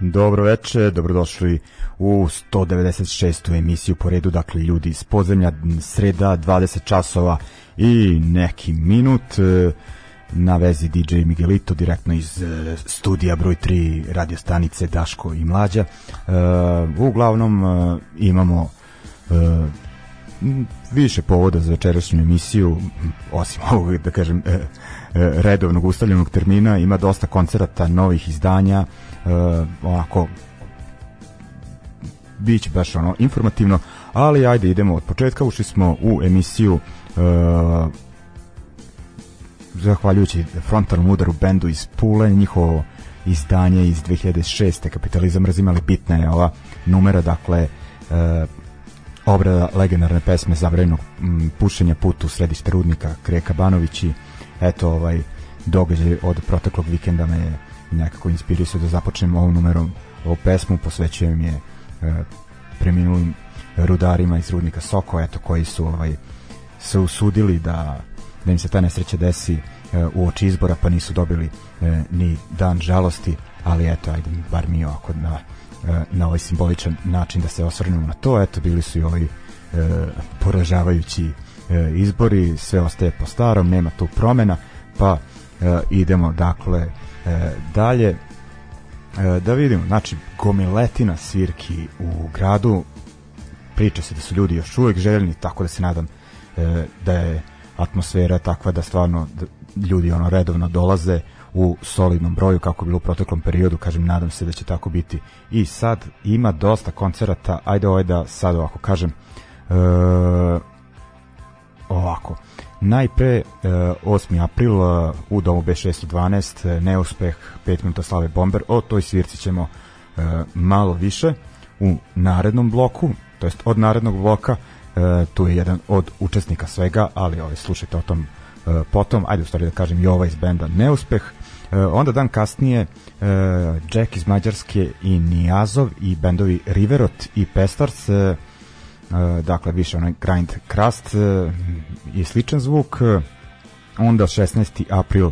Dobro veče, dobrodošli u 196. emisiju po redu, dakle ljudi iz podzemlja, sreda 20 časova i neki minut e, na vezi DJ Miguelito direktno iz e, studija broj 3 radio stanice Daško i Mlađa. E, uglavnom imamo više povoda za večerašnju emisiju, osim ovog, da kažem, redovnog ustavljenog termina, ima dosta koncerata, novih izdanja, uh, onako biće baš ono informativno, ali ajde idemo od početka, ušli smo u emisiju uh, zahvaljujući frontalnom udaru bendu iz Pule, njihovo izdanje iz 2006. Kapitalizam razimali bitna je ova numera, dakle uh, obrada legendarne pesme zabranjenog pušenja putu središte rudnika Kreka Banović i eto ovaj događaj od proteklog vikenda me je nekako inspirisao da započnem ovom numerom. Ovu pesmu, posvećujem je e, preminulim rudarima iz rudnika Soko, eto koji su ovaj se usudili da da im se ta nesreća desi e, u oči izbora pa nisu dobili e, ni dan žalosti, ali eto ajde bar mi ovako na, na ovaj simboličan način da se osvrnemo na to, eto bili su i ovi poražavajući izbori, sve ostaje po starom, nema tu promena, pa idemo dakle E, dalje, e, da vidimo, znači, gomiletina svirki u gradu, priča se da su ljudi još uvek željni, tako da se nadam e, da je atmosfera takva da stvarno da ljudi ono redovno dolaze u solidnom broju kako bilo u proteklom periodu, kažem, nadam se da će tako biti. I sad ima dosta koncerata, ajde ovaj da sad ovako kažem e, ovako Najpre, 8. E, april e, u domu B612, e, neuspeh 5 minuta slave Bomber, o toj svirci ćemo malo više u narednom bloku, to jest od narednog bloka, tu je jedan od učesnika svega, ali ovaj, slušajte o tom potom, ajde u stvari da kažem i ova iz benda Neuspeh, onda dan kasnije Jack iz Mađarske i Nijazov i bendovi Riverot i Pestars dakle više onaj grind crust e, i sličan zvuk onda 16. april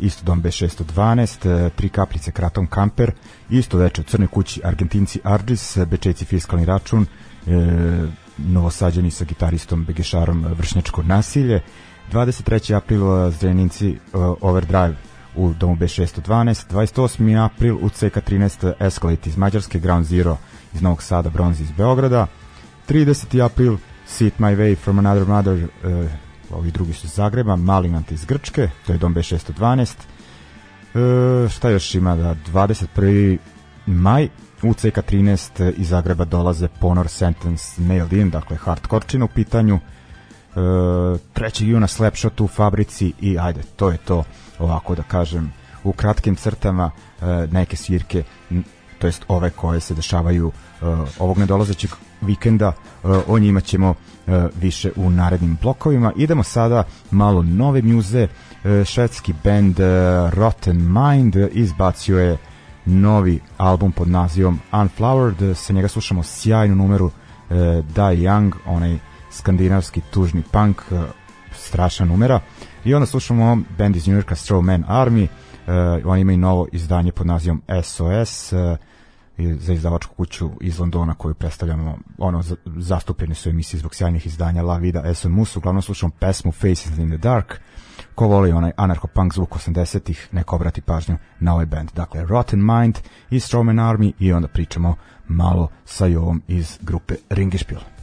isto dom B612, Tri kaplice Kratom Kamper, isto veče u Crnoj kući Argentinci Argis, Bečejci Fiskalni račun, novosađeni sa gitaristom Begešarom Vršnjačko nasilje, 23. april Zreninci Overdrive u domu B612, 28. april u CK13 Escalate iz Mađarske, Ground Zero iz Novog Sada, Bronze iz Beograda, 30. april Sit My Way from Another Mother, uh, ovi drugi su iz Zagreba, Malinant iz Grčke, to je dom B612, uh, šta još ima da 21. maj u CK13 iz Zagreba dolaze Ponor Sentence Nailed In, dakle hardkorčina u pitanju, uh, 3. juna Slapshot u fabrici i ajde, to je to ovako da kažem u kratkim crtama neke svirke to jest ove koje se dešavaju uh, ovog nedolazećeg vikenda. Uh, o njima ćemo uh, više u narednim blokovima. Idemo sada malo nove muze uh, švedski band Rotten Mind izbacio je novi album pod nazivom Unflowered. Sa njega slušamo sjajnu numeru Die Young onaj skandinavski tužni punk strašna numera. I onda slušamo band iz New Yorka Strawman Army. Uh, oni imaju novo izdanje pod nazivom SOS uh, za izdavačku kuću iz Londona koju predstavljamo, ono, zastupljeni su emisije zbog sjajnih izdanja La Vida, Eson Mus, uglavnom slušamo pesmu Faces in the Dark, ko voli onaj anarcho-punk zvuk 80-ih, neko obrati pažnju na ovaj band. Dakle, Rotten Mind i Strawman Army i onda pričamo malo sa Jovom iz grupe Ringišpil.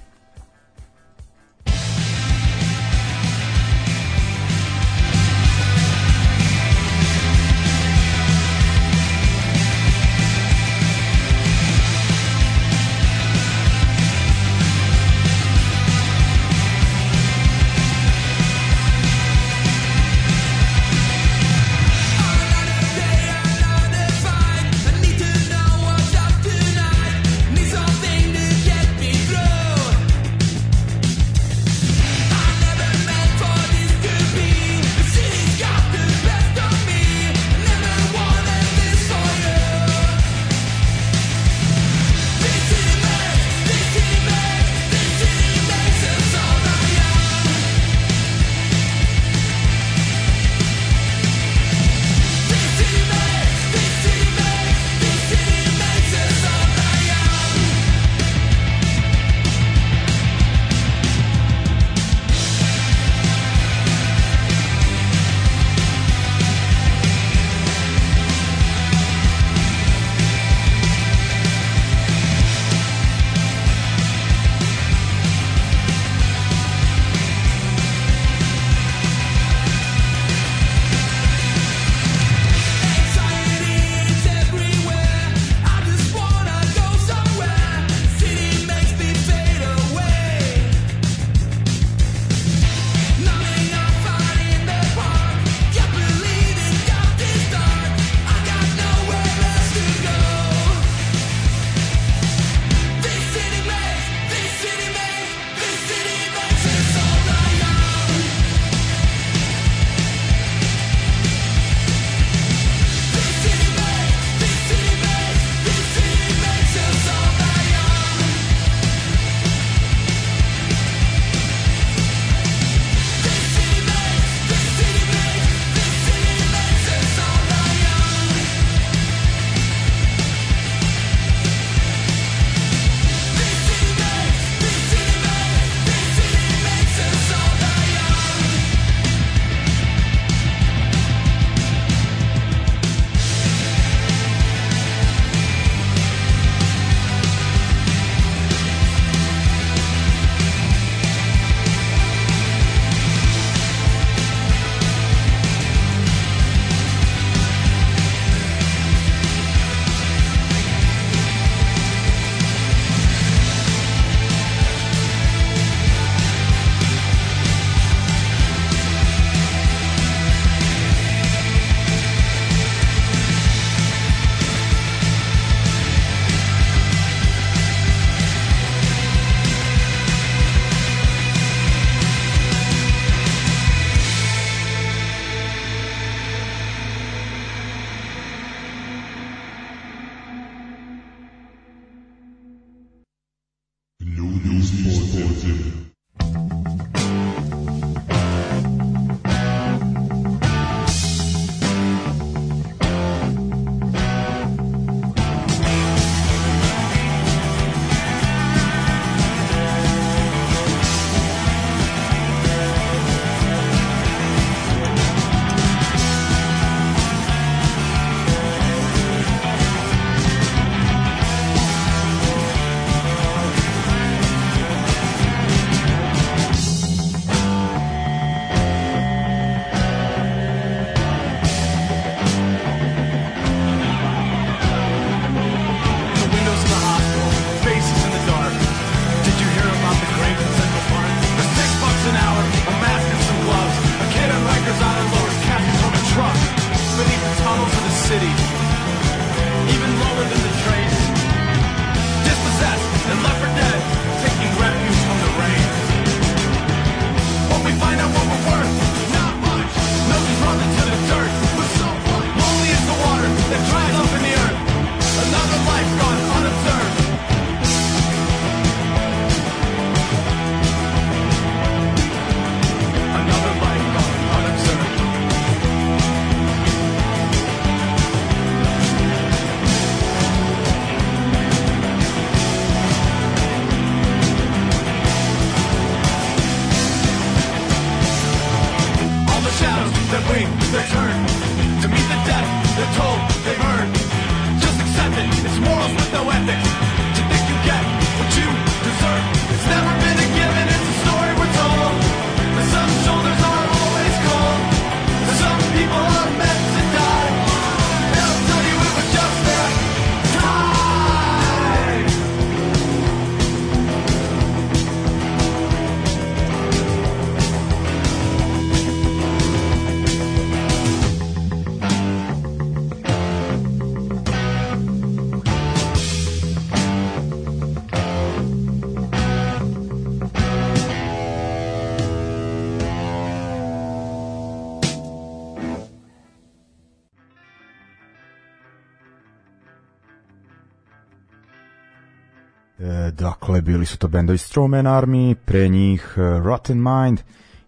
Bili su to bendovi Strowman Army, pre njih uh, Rotten Mind.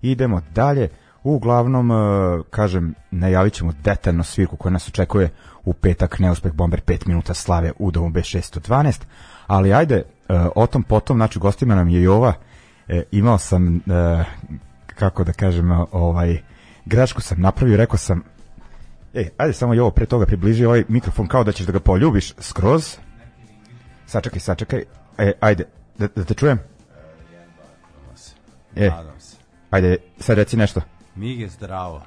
Idemo dalje. Uglavnom, uh, kažem, najavit ćemo detaljno svirku koja nas očekuje u petak neuspeh Bomber 5 minuta slave u domu B612. Ali ajde, uh, o tom potom, znači gostima nam je i ova. E, imao sam, kako da kažem, ovaj, grašku sam napravio, rekao sam, ej, ajde samo i ovo pre toga približi ovaj mikrofon kao da ćeš da ga poljubiš skroz. Sačekaj, sačekaj, E, ajde, da, da te čujem? E, Nadam se. Ajde, sad reci nešto. Mige, zdravo.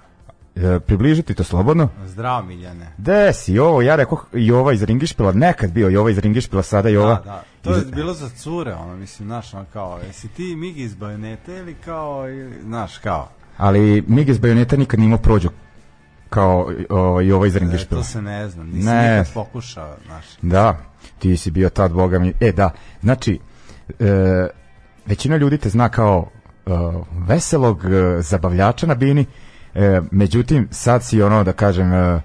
E, približiti to slobodno. Zdravo, Miljane. De si, ovo, ja rekao Jova iz Ringišpila, nekad bio Jova iz Ringišpila, sada Jova. Da, da. To je iz... bilo za cure, ono, mislim, znaš, ono, kao, jesi ti Migi iz Bajonete ili kao, ili, znaš, kao. Ali Migi iz Bajoneta nikad nimo prođu kao o, i ovaj iz Ringišpila. E, to se ne znam, nisi ne. nikad pokušao, znaš. Da, ti si bio tad, boga mi. E, da, znači, e, većina ljudi te zna kao e, veselog e, zabavljača na bini, e, međutim, sad si ono, da kažem, e,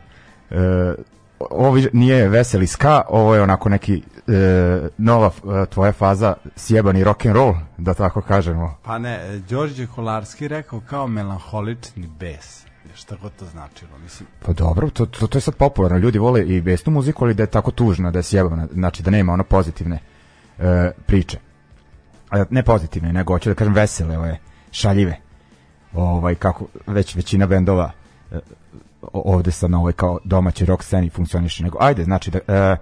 e, ovo nije veseli ska, ovo je onako neki e, nova e, tvoja faza sjebani rock and roll, da tako kažemo. Pa ne, Đorđe Kolarski rekao kao melanholični bes šta god to značilo, mislim. Pa dobro, to, to, to je sad popularno, ljudi vole i besnu muziku, ali da je tako tužna, da je sjebana, znači da nema ono pozitivne e, priče. Ne pozitivne, nego hoću da kažem vesele, ove, šaljive. Ovaj, kako već većina bendova e, ovde sa na ovoj kao domaći rock sceni funkcioniše, nego ajde, znači da... E.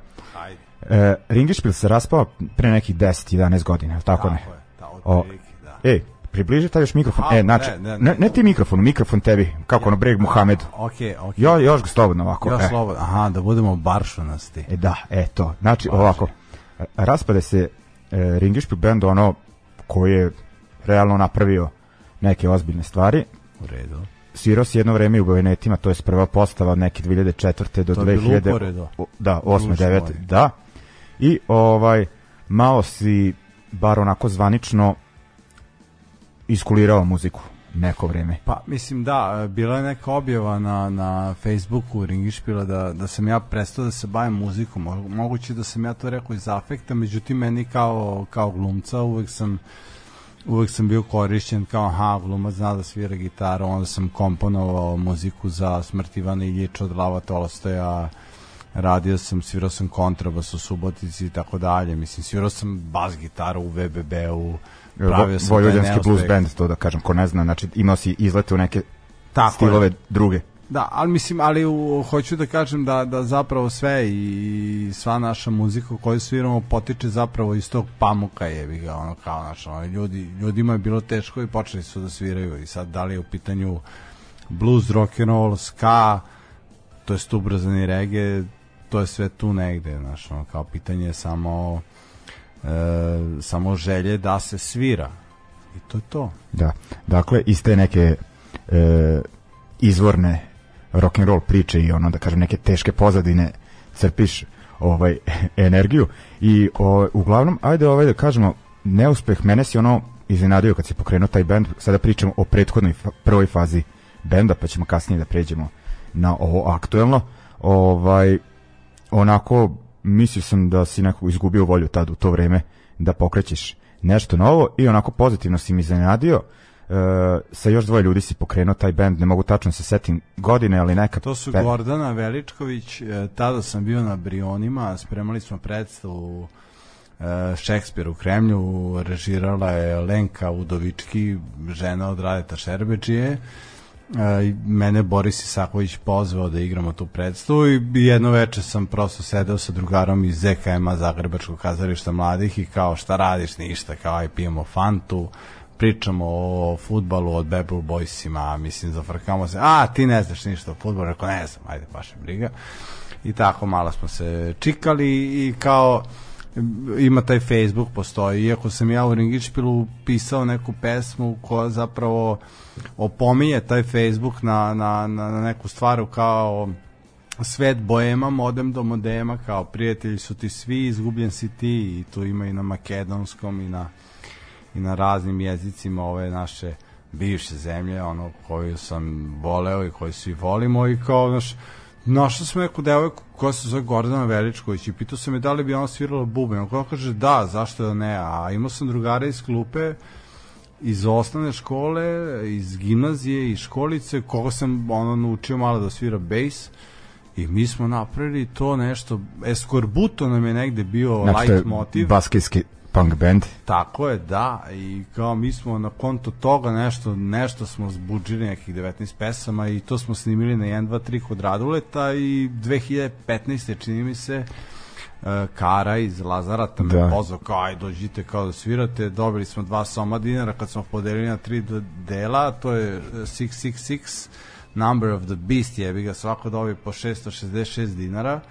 E, Ringišpil se raspao pre nekih 10-11 godina, tako, tako ne? Je, ta, o, da. Ej, Približi taj još mikrofon. A, e, znači, ne, ne, ne, ne, ti mikrofon, mikrofon tebi, kako ono Breg Muhamed. Okej, okay, okej. Okay. Jo, još ga slobodno ovako. Još e. slobodno, aha, da budemo baršunasti. E, da, e, to. Znači, Baš. ovako, raspade se e, Ringišpi band ono koji je realno napravio neke ozbiljne stvari. U redu. Svirao si jedno vreme u Bovenetima, to je prva postava od neke 2004. do to 2000. Da, 8. 9. Da. I ovaj, malo si, bar onako zvanično, iskulirao muziku neko vreme. Pa mislim da, bila je neka objava na, na Facebooku Ringišpila da, da sam ja prestao da se bavim muzikom. Moguće da sam ja to rekao iz afekta, međutim meni kao, kao glumca uvek sam uvek sam bio korišćen kao aha, glumac zna da svira gitaru, onda sam komponovao muziku za Smrt Ivana Iljiča od Lava Tolstoja, radio sam, svirao sam kontrabas u Subotici i tako dalje, mislim, svirao sam bas gitaru u VBB-u, pravio sam Vojvođanski blues band, to da kažem, ko ne zna, znači imao si izlete u neke Tako stilove je. druge. Da, ali mislim, ali u, hoću da kažem da, da zapravo sve i sva naša muzika koju sviramo potiče zapravo iz tog pamuka je ga, ono kao naš, ono, ljudi, ljudima je bilo teško i počeli su da sviraju i sad da li je u pitanju blues, rock and roll, ska, to je ubrzani reggae, to je sve tu negde, znaš, ono, kao pitanje je samo samo želje da se svira. I to je to. Da, dakle iz te neke e, izvorne rock and roll priče i ono da kažem neke teške pozadine crpiš ovaj energiju. I o, uglavnom ajde ovaj da kažemo neuspeh mene si ono iznenadio kad se pokrenuo taj bend. Sada pričamo o prethodnoj prvoj fazi benda pa ćemo kasnije da pređemo na ovo aktuelno. Ovaj onako mislio sam da si nekako izgubio volju tad u to vreme da pokrećeš nešto novo i onako pozitivno si mi iznenadio. Uh, sa još dvoje ljudi si pokrenuo taj bend, ne mogu tačno se setim godine, ali neka... To su Gordana Veličković, e, tada sam bio na Brionima, spremali smo predstavu e, Šekspir u Kremlju, režirala je Lenka Udovički, žena od Radeta Šerbeđije, e, mene Boris Isaković pozvao da igramo tu predstavu i jedno veče sam prosto sedeo sa drugarom iz ZKM-a Zagrebačkog kazališta mladih i kao šta radiš, ništa, kao aj pijemo fantu, pričamo o futbalu od Blue Boysima, mislim, zafrkamo se, a ti ne znaš ništa o futbolu, rekao ne znam, ajde, baš briga. I tako malo smo se čikali i kao ima taj Facebook postoji, iako sam ja u Ringišpilu pisao neku pesmu koja zapravo opominje taj Facebook na, na, na neku stvaru kao svet boema, modem do modema, kao prijatelji su ti svi, izgubljen si ti i tu ima i na makedonskom i na i na raznim jezicima ove naše bivše zemlje, ono koju sam voleo i koju svi volimo i kao, znaš, našao sam neku devojku koja se zove Gordana Veličković i pitao sam je da li bi ona svirala buben. Ona kaže da, zašto da ne, a imao sam drugare iz klupe iz osnovne škole, iz gimnazije, iz školice, koga sam ono naučio malo da svira bejs i mi smo napravili to nešto, Eskorbuto nam je negde bio znači, light motiv. Baskijski punk band. Tako je, da, i kao mi smo na konto toga nešto, nešto smo zbuđili nekih 19 pesama i to smo snimili na 1, 2, 3 kod Raduleta i 2015. čini mi se uh, Kara iz Lazarata me da. pozvao kao aj dođite kao da svirate dobili smo dva soma dinara kad smo podelili na tri dela to je 666 Number of the Beast jebi ga svako dobi po 666 dinara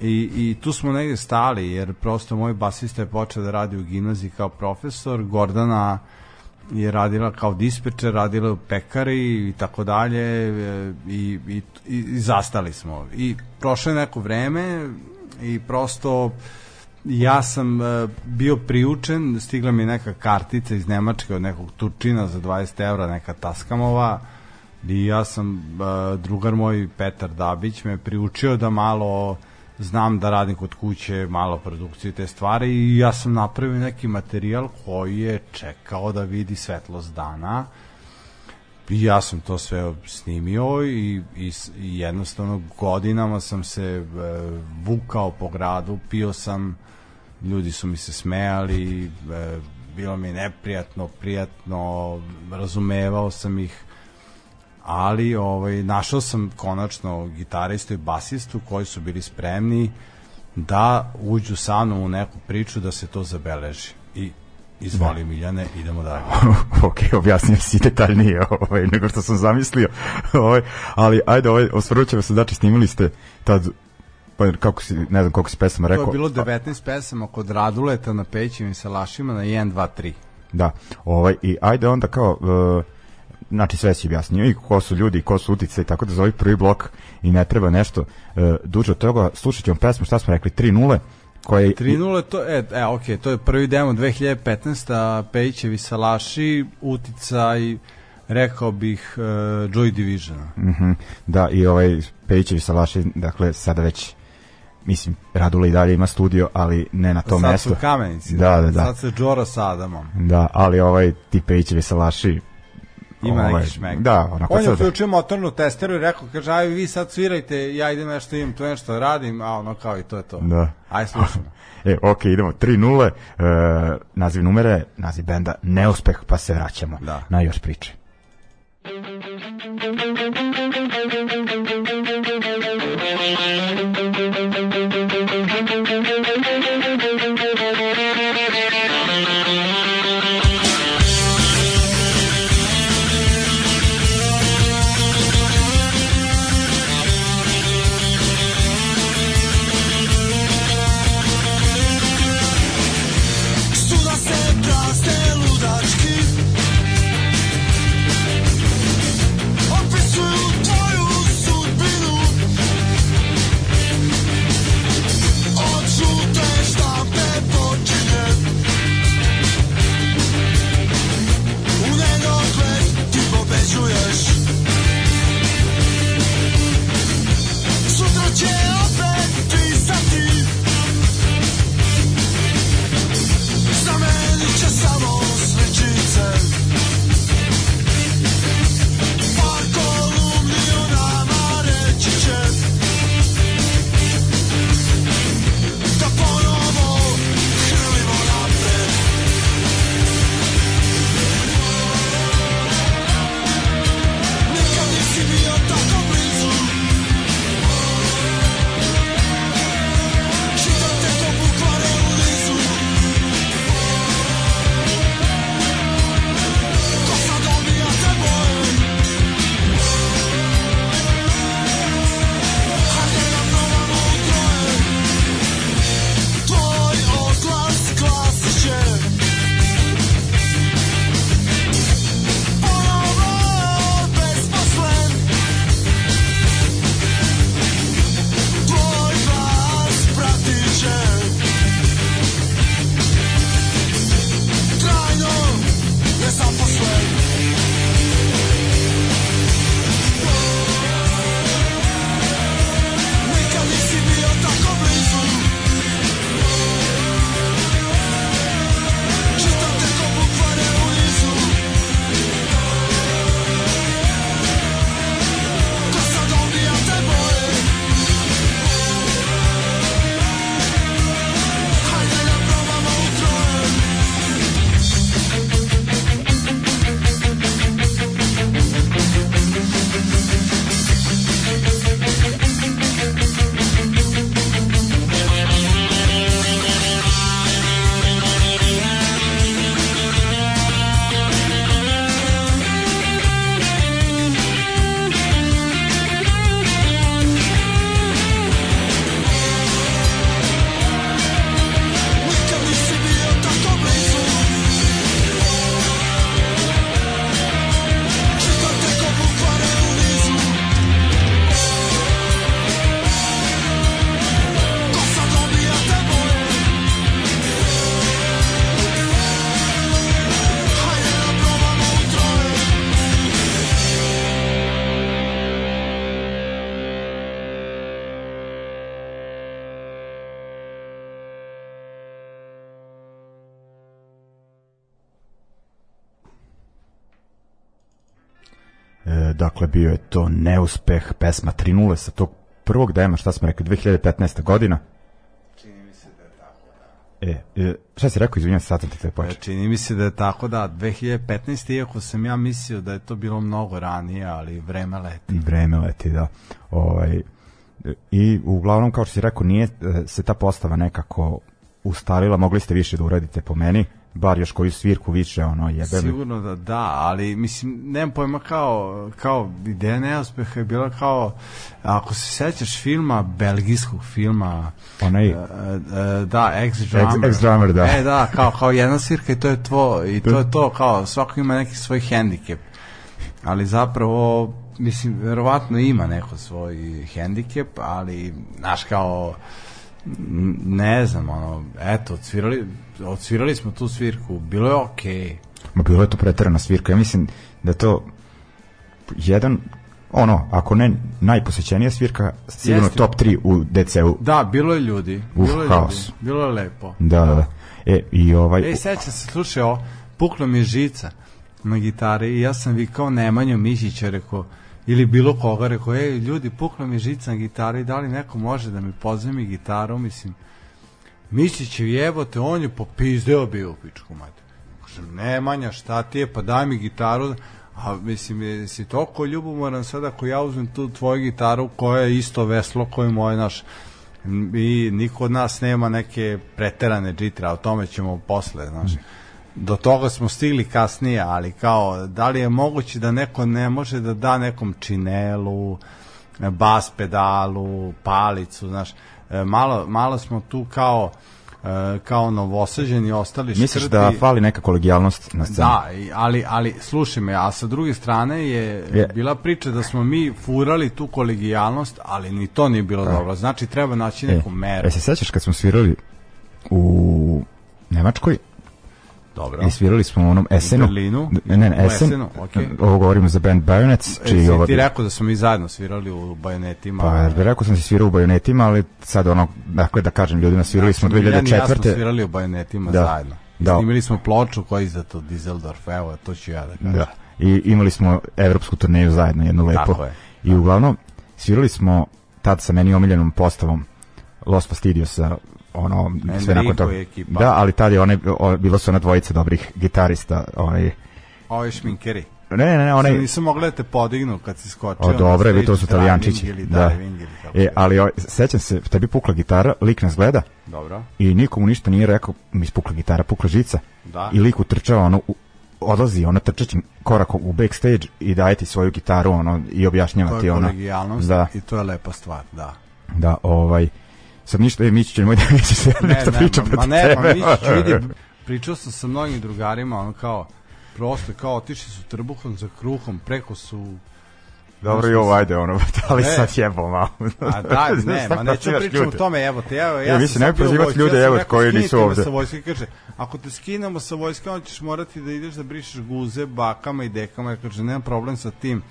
I, I tu smo negde stali, jer prosto moj basista je počeo da radi u gimnaziji kao profesor, Gordana je radila kao dispečer, radila u pekari i tako dalje e, i, i, i, zastali smo. I prošlo je neko vreme i prosto ja sam uh, bio priučen, stigla mi neka kartica iz Nemačke od nekog Turčina za 20 evra, neka Taskamova i ja sam, uh, drugar moj Petar Dabić me priučio da malo znam da radim kod kuće malo produkcije te stvari i ja sam napravio neki materijal koji je čekao da vidi svetlost dana. I ja sam to sve snimio i, i, i jednostavno godinama sam se e, vukao po gradu, pio sam ljudi su mi se smejali e, bilo mi neprijatno, prijatno razumevao sam ih ali ovaj, našao sam konačno gitaristu i basistu koji su bili spremni da uđu sa mnom u neku priču da se to zabeleži. I Izvoli da. Miljane, idemo dalje. ok, objasnio si detaljnije ovaj, nego što sam zamislio. ovaj, ali ajde, ovaj, osvrnut ćemo se, znači snimili ste tad pa kako si, ne znam koliko si pesama rekao. To je bilo 19 pesama kod Raduleta na Pećim sa Lašima na 1, 2, 3. Da, ovaj, i ajde onda kao, uh, znači sve si objasnio i ko su ljudi, ko su utice tako da za ovaj prvi blok i ne treba nešto e, duže od toga. Slušat ćemo pesmu, šta smo rekli, 3-0 koje 3-0 to e, e ok, to je prvi demo 2015 Pejićevi salaši uticaj rekao bih uh, Joy Division. Mm -hmm. Da, i ovaj Pejićevi salaši, dakle, sada već mislim, Radula i dalje ima studio, ali ne na tom mestu. Sad su kamenici. Da, da, da. Sad se Džora sa Adamom. Da, ali ovaj ti Pejićevi salaši Ima ovaj, neki šmek. Da, onako On je uključio motornu testeru i rekao, kaže, aj vi sad svirajte, ja idem nešto imam, to nešto radim, a ono kao i to je to. Da. Aj slušamo. e, ok, idemo, 3-0, e, naziv numere, naziv benda, neuspeh, pa se vraćamo da. na još priče. E, dakle, bio je to neuspeh pesma 3.0 sa tog prvog dema, šta smo rekli, 2015. godina. Čini mi se da je tako, E, e šta si rekao, izvinjam se, sad sam ti te da. počeo. Čini mi se da je tako, da, 2015. iako sam ja mislio da je to bilo mnogo ranije, ali vreme leti. Vreme leti, da. Ovaj, I uglavnom, kao što si rekao, nije e, se ta postava nekako ustalila, mogli ste više da uradite po meni, bar još koju svirku više, ono, jebe. Sigurno da da, ali mislim, nemam pojma kao, kao ideja neuspeha je bila kao, ako se sećaš filma, belgijskog filma, Onaj, e, e, da, ex-drummer. Ex-drummer, da. E, da, kao, kao jedna svirka i to je tvo, i to je to, kao, svako ima neki svoj hendikep. Ali zapravo, mislim, verovatno ima neko svoj hendikep, ali, znaš, kao, n- ne znam, ono, eto, odsvirali, odsvirali smo tu svirku, bilo je okej. Okay. Ma bilo je to preterana svirka. Ja mislim da to jedan ono, ako ne najposećenija svirka, sigurno Jeste. top 3 u DC-u. Da, bilo je ljudi, Uf, bilo je haos. ljudi, bilo je lepo. Da, da, da. E, i ovaj... Ej, sećam se, slušaj, o, pukla mi žica na gitari i ja sam vikao Nemanju Mišića, rekao, ili bilo koga, rekao, ej, ljudi, pukla mi žica na gitari, da li neko može da mi pozemi gitaru, mislim, Mišić je jebote, on je popizdeo bio u pičku, mate. Kažem, Nemanja, šta ti je, pa daj mi gitaru, a mislim, jesi toliko ljubomoran sad ako ja uzmem tu tvoju gitaru koja je isto veslo koje moje, naš, i niko od nas nema neke preterane džitre, a o tome ćemo posle, znaš. Do toga smo stigli kasnije, ali kao, da li je moguće da neko ne može da da nekom činelu, bas pedalu, palicu, znaš, E, malo, malo smo tu kao e, kao novosađeni ostali Misliš škrti. da fali neka kolegijalnost na sceni? Da, ali, ali slušaj me, a sa druge strane je Je. bila priča da smo mi furali tu kolegijalnost, ali ni to nije bilo dobro. Znači treba naći neku meru. E, se sećaš kad smo svirali u Nemačkoj Dobro. i svirali smo u onom Esenu. Berlinu? Ne, ne, Esen. Esenu, okej. Ovo govorimo za band Bayonets, E, čiji si ovo... ti rekao da smo mi zajedno svirali u bajonetima. Pa, rekao sam si svirao u bajonetima, ali sad ono, dakle da kažem ljudima, svirali smo Miljan i ja smo 2004. svirali u bajonetima Da. zajedno. Da. Snimili smo ploču koja je izdato Dizeldorf, evo, to ću ja da kažem. Da. I imali smo evropsku turneju zajedno, jednu lepo. Tako je. I uglavnom, svirali smo tad sa meni omiljenom postavom Los Fastidiosa, ono, sve Enrico nakon toga. ekipa. Da, ali tad je one, bilo su ona dvojica dobrih gitarista, onaj, Ovo je šminkeri. ne, ne, ne, Onaj... Nisam mogla da te podignu kad si skočio. O, na dobro je, vi to su Italijančići. Da. kako E, je. ali o, sećam se, tebi pukla gitara, lik nas gleda Dobro, i nikomu ništa nije rekao, mi spukla gitara, pukla žica. da. I lik utrčava, ono, u- odlazi, ono, trčećim korakom u backstage i daje ti svoju gitaru, ono, i objašnjava to ti, je ono, kolegijalnost da, i to je lepa stvar, da. da, ovaj, sad ništa, e, Mićić, nemoj da misliš se Ne, nešto ne, pričam ma, ma ne, ma tebe. Mišić, vidi, pričao sam sa mnogim drugarima, ono kao, prosto kao otišli su trbuhom za kruhom, preko su Dobro, ovo, ajde, ono, ali Ne. sad jebo malo. A da, ne, ma neću pričam o tome, evo te, evo, E, ja vi sam se ne sad bio u prozivati ljude, ja sam evo, koji nisu ovde. Sa vojske, kaže, ako te skinemo sa vojske, onda ćeš morati da ideš da brišeš guze bakama i dekama, ja kaže, nemam problem sa tim,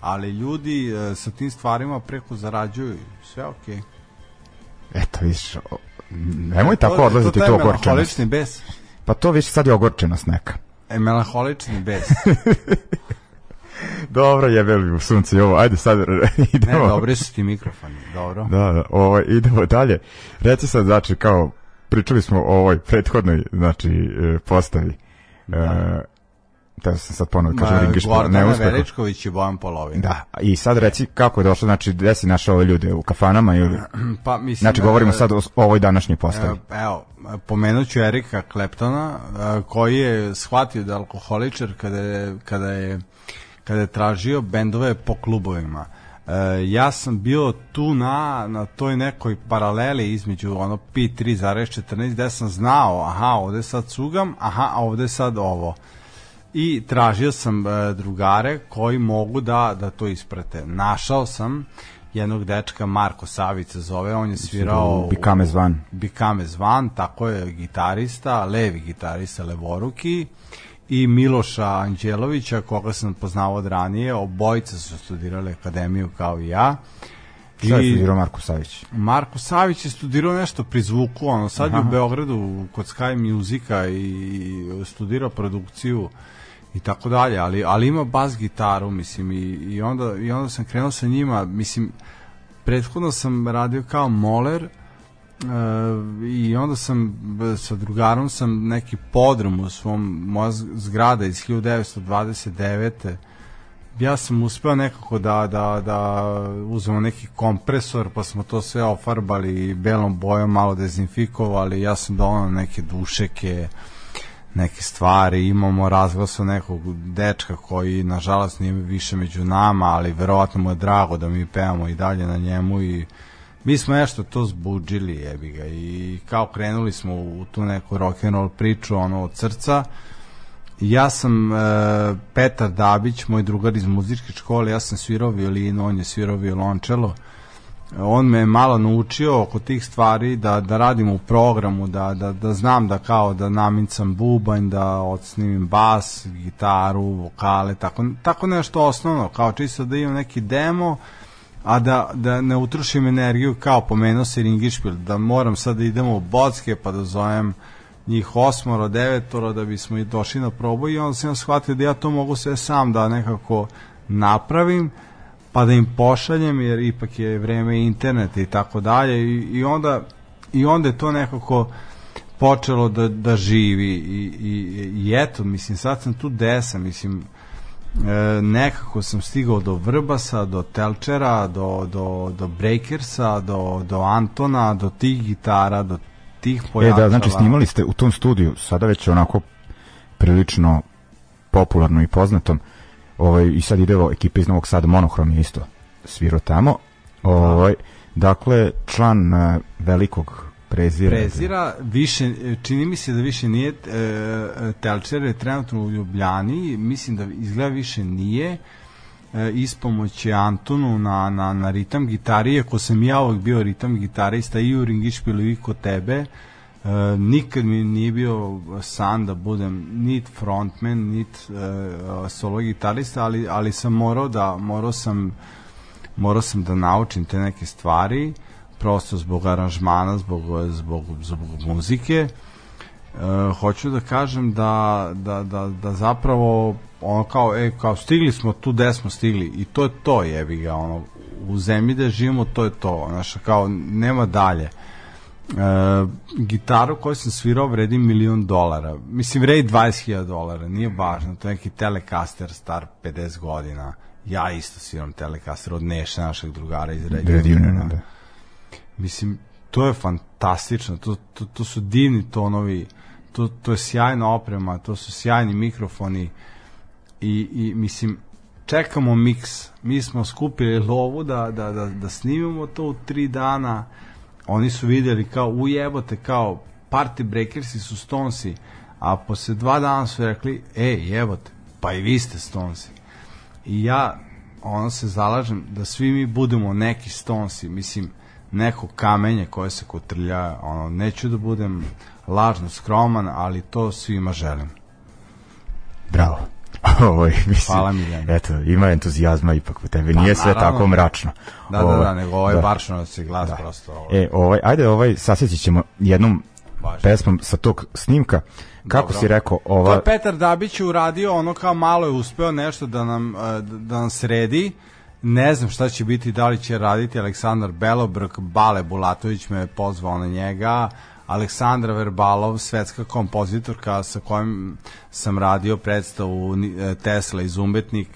ali ljudi e, sa tim stvarima preko zarađuju, sve okej. Eto, viš, nemoj tako To- odlaziti to tu je ogorčenost. bes. Pa to više sad je ogorčenost neka. E, melanholični bes. Dobro, jebeli u sunce ovo, ajde sad Ne, idemo. dobri su ti mikrofoni, dobro. Da, da, ovaj, idemo dalje. Reci sad, znači, kao, pričali smo o ovoj prethodnoj, znači, e, postavi. Da. E, teo sam sad ponovno kažem pa Gordana neuspehu. Veličković i Bojan Polovin. Da, i sad reci kako je došlo, znači, gde si našao ove ljude, u kafanama ili... Pa, mislim, Znači, govorimo e, sad o, ovoj današnjoj postavi. E, Evo, pomenut ću Erika Kleptona, e, koji je shvatio da je alkoholičar kada je, kada je, kada je tražio bendove po klubovima. E, ja sam bio tu na, na toj nekoj paraleli između ono P3,14 gde sam znao, aha, ovde sad cugam, aha, a ovde sad ovo. I tražio sam e, drugare koji mogu da, da to isprate. Našao sam jednog dečka, Marko Savić se zove, on je svirao... U Become as One. Bikame Zvan, tako je gitarista, levi gitarista, levoruki i Miloša Anđelovića, koga sam poznao od ranije, obojica su studirali akademiju kao i ja. Šta je studirao Marko Savić? Marko Savić je studirao nešto pri zvuku, ono, sad je u Beogradu kod Sky Musica i studirao produkciju i tako dalje, ali, ali ima bas gitaru, mislim, i, i, onda, i onda sam krenuo sa njima, mislim, prethodno sam radio kao moler, uh, i onda sam sa drugarom sam neki podrum u svom moja zgrada iz 1929 ja sam uspeo nekako da, da, da uzmemo neki kompresor pa smo to sve ofarbali belom bojom malo dezinfikovali ja sam donao neke dušeke neke stvari imamo razglaso nekog dečka koji nažalost nije više među nama ali verovatno mu je drago da mi pevamo i dalje na njemu i mi smo nešto to zbuđili jebi ga. I kao krenuli smo u tu neku rock and roll priču ono od srca. Ja sam uh, Petar Dabić moj drugar iz muzičke škole ja sam svirao violinu on je svirao violončelo on me malo naučio oko tih stvari da, da radim u programu da, da, da znam da kao da namincam bubanj da odsnimim bas, gitaru vokale, tako, tako nešto osnovno kao čisto da imam neki demo a da, da ne utrošim energiju kao pomenuo se Ringišpil, da moram sad da idemo u Bocke pa da zovem njih osmoro, devetoro da bismo i došli na probu i onda sam shvatio da ja to mogu sve sam da nekako napravim pa da im pošaljem jer ipak je vreme interneta i tako dalje i, i onda i onda je to nekako počelo da, da živi i, i, i eto, mislim, sad sam tu desa, mislim, e, nekako sam stigao do Vrbasa, do Telčera, do, do, do Breakersa, do, do Antona, do tih gitara, do tih pojačala. E da, znači snimali ste u tom studiju, sada već onako prilično popularno i poznatom, ovaj, i sad ide ekipa iz Novog Sada, Monohrom je isto svirao tamo, ovaj, dakle, član uh, velikog prezira. Prezira, više, čini mi se da više nije e, Telčer je trenutno u Ljubljani, mislim da izgleda više nije e, ispomoć Antonu na, na, na ritam gitari, iako sam ja ovog bio ritam gitarista i u Ringišpilu i kod tebe, e, nikad mi nije bio san da budem nit frontman, nit e, solo gitarista, ali, ali sam morao da, morao sam morao sam da naučim te neke stvari, prosto zbog aranžmana, zbog, zbog, zbog muzike. E, hoću da kažem da, da, da, da zapravo ono kao, e, kao stigli smo tu gde smo stigli i to je to jebi ga ono, u zemlji da živimo to je to znaš, kao nema dalje e, gitaru koju sam svirao vredi milion dolara mislim vredi 20.000 dolara nije važno, to je neki Telecaster star 50 godina ja isto sviram Telecaster od Neša našeg drugara iz Red Uniona da Mislim, to je fantastično, to, to, to su divni tonovi, to, to je sjajna oprema, to su sjajni mikrofoni i, i mislim, čekamo miks. Mi smo skupili lovu da, da, da, da snimamo to u tri dana. Oni su videli kao ujebote, kao Party Breakersi su Stonesi, a posle dva dana su rekli, ej, jebote, pa i vi ste Stonesi. I ja ono se zalažem da svi mi budemo neki Stonesi, mislim, neko kamenje koje se kotrlja, ono, neću da budem lažno skroman, ali to svima želim. Bravo. Ovo, mislim, Hvala Miljana. Eto, ima entuzijazma ipak u tebi, pa, nije sve tako mračno. Da, ovo, da, da, nego ovo je da. baršno se glas da. prosto. Ovo. E, ovaj, ajde, ovaj, sasjetit ćemo jednom Baš. pesmom sa tog snimka. Kako Dobro. si rekao, ova... To je Petar Dabić uradio, ono kao malo je uspeo nešto da nam, e, da nam sredi, Ne znam šta će biti, da li će raditi Aleksandar Belobrk, Bale Bulatović me je pozvao na njega, Aleksandra Verbalov, svetska kompozitorka sa kojom sam radio predstavu e, Tesla iz Umbetnik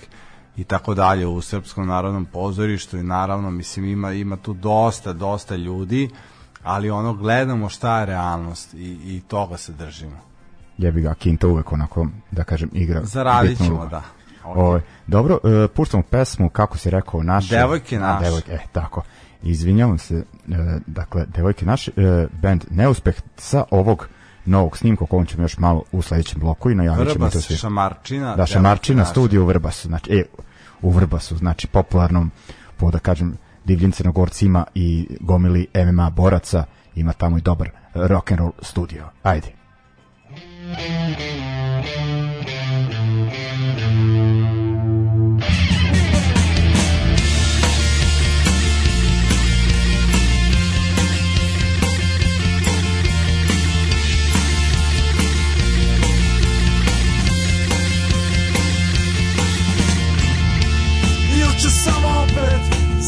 i tako dalje u Srpskom narodnom pozorištu i naravno mislim ima, ima tu dosta, dosta ljudi, ali ono gledamo šta je realnost i, i toga se držimo. Jebi ga, Kinta uvek onako, da kažem, igra. Zaradit ćemo, da. Okay. Ovo, dobro, uh, puštamo pesmu, kako si rekao, naše... Devojke naše. Devojke, e, tako. Izvinjavam se, uh, dakle, Devojke naše, uh, band Neuspeh sa ovog novog snimka, o kojem ćemo još malo u sledećem bloku i najavit ćemo to sve. Šamarčina. Da, Šamarčina, studio u Vrbasu, znači, e, u Vrbasu, znači, popularnom, po da kažem, divljim crnogorcima i gomili MMA boraca, ima tamo i dobar rock and roll studio. Ajde.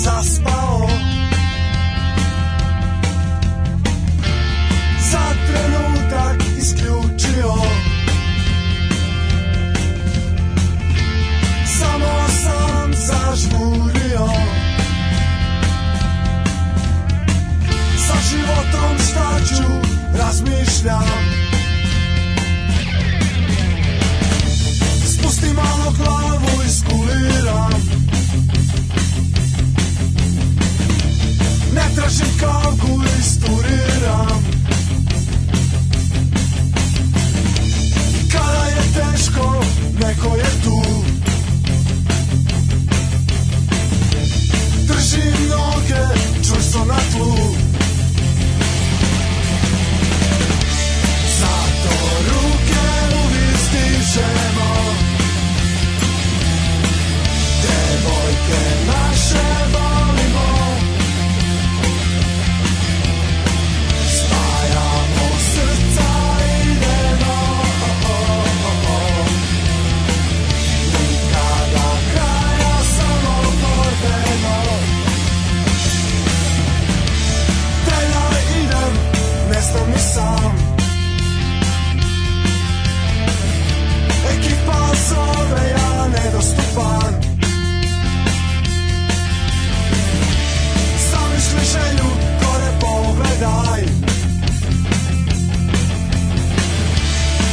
zaspao. Za trenutak isključio. Samo sam zažmurio. Sa životom šta ću razmišljam. Spusti malo glavu i skuliram Ne tražim kavgu i sturiram Kada je teško, neko je tu. Držim noge čvrsto na tlu. Zato ruke uvijek stižemo Devojke naše volimo ni sam Ekipa zove, ja nedostupan Zamisli želju, gore pogledaj.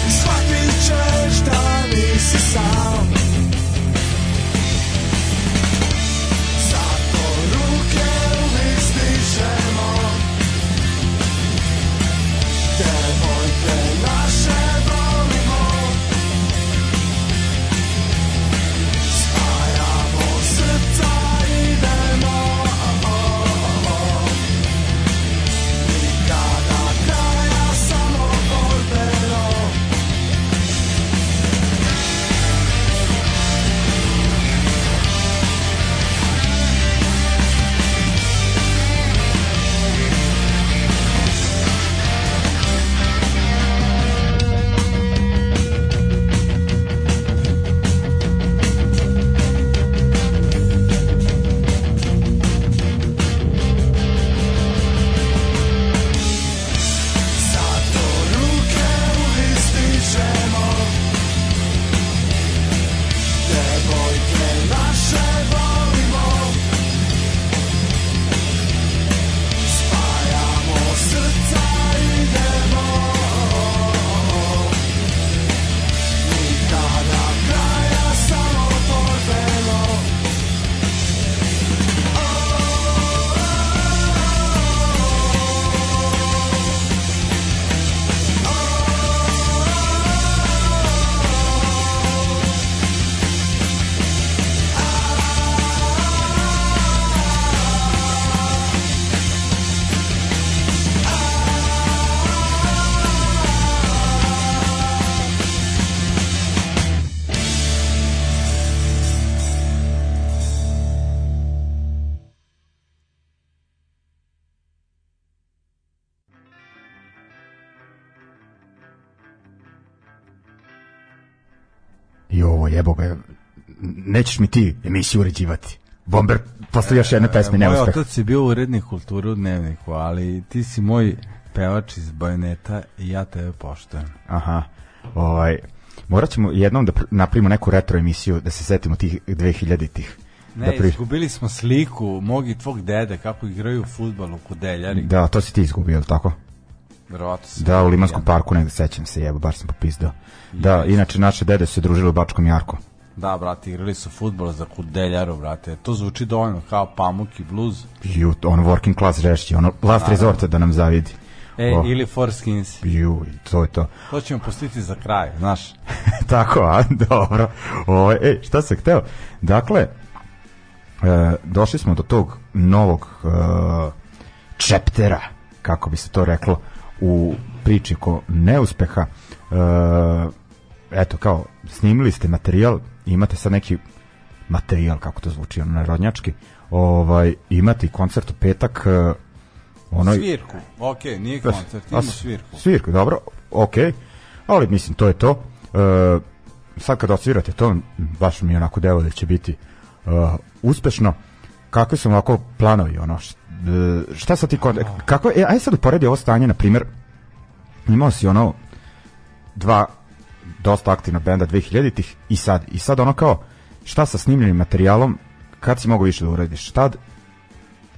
Shvatit ćeš da nisi sam nećeš mi ti emisiju uređivati. Bomber postoji još jedne pesme, Moj neuspeh. otac je bio urednik kulture u dnevniku, ali ti si moj pevač iz bajoneta i ja tebe poštujem. Aha, ovaj, morat ćemo jednom da pr- napravimo neku retro emisiju, da se setimo tih 2000-tih. Ne, da, pri- izgubili smo sliku mog i tvog dede kako igraju u futbal u Kudeljari. da, to si ti izgubio, jel tako? Verovatno sam. Da, u Limanskom parku, negde sećam se, jebo, bar sam popizdao. Da, inače naše dede su se družili u Bačkom Jarku. Da, brate, igrali su futbol za Kudeljaru, brate. To zvuči dovoljno kao pamuk i bluz. Ju, ono working class žešći, ono last resort da nam zavidi. E, O. ili Four Skins. Ju, to je to. To ćemo pustiti za kraj, znaš. Tako, a, dobro. O, ej, šta se hteo? Dakle, e, došli smo do tog novog e, čeptera, kako bi se to reklo, u priči ko neuspeha. E, eto, kao, snimili ste materijal, imate sad neki materijal, kako to zvuči, ono narodnjački, ovaj, imate koncert u petak, e, ono, Svirku, ok, nije koncert, A, imamo s- svirku. Svirku, dobro, ok. Ali mislim, to je to. E, sad kad osvirate to, baš mi onako delo da će biti e, uspešno. Kakvi su ovako planovi, ono, šta sad ti kod... Kako, e, aj sad uporedi ovo stanje, na primjer, imao si ono dva dosta aktivna benda 2000-ih i sad, i sad ono kao, šta sa snimljenim materijalom, kad si mogu više da uradiš, tad,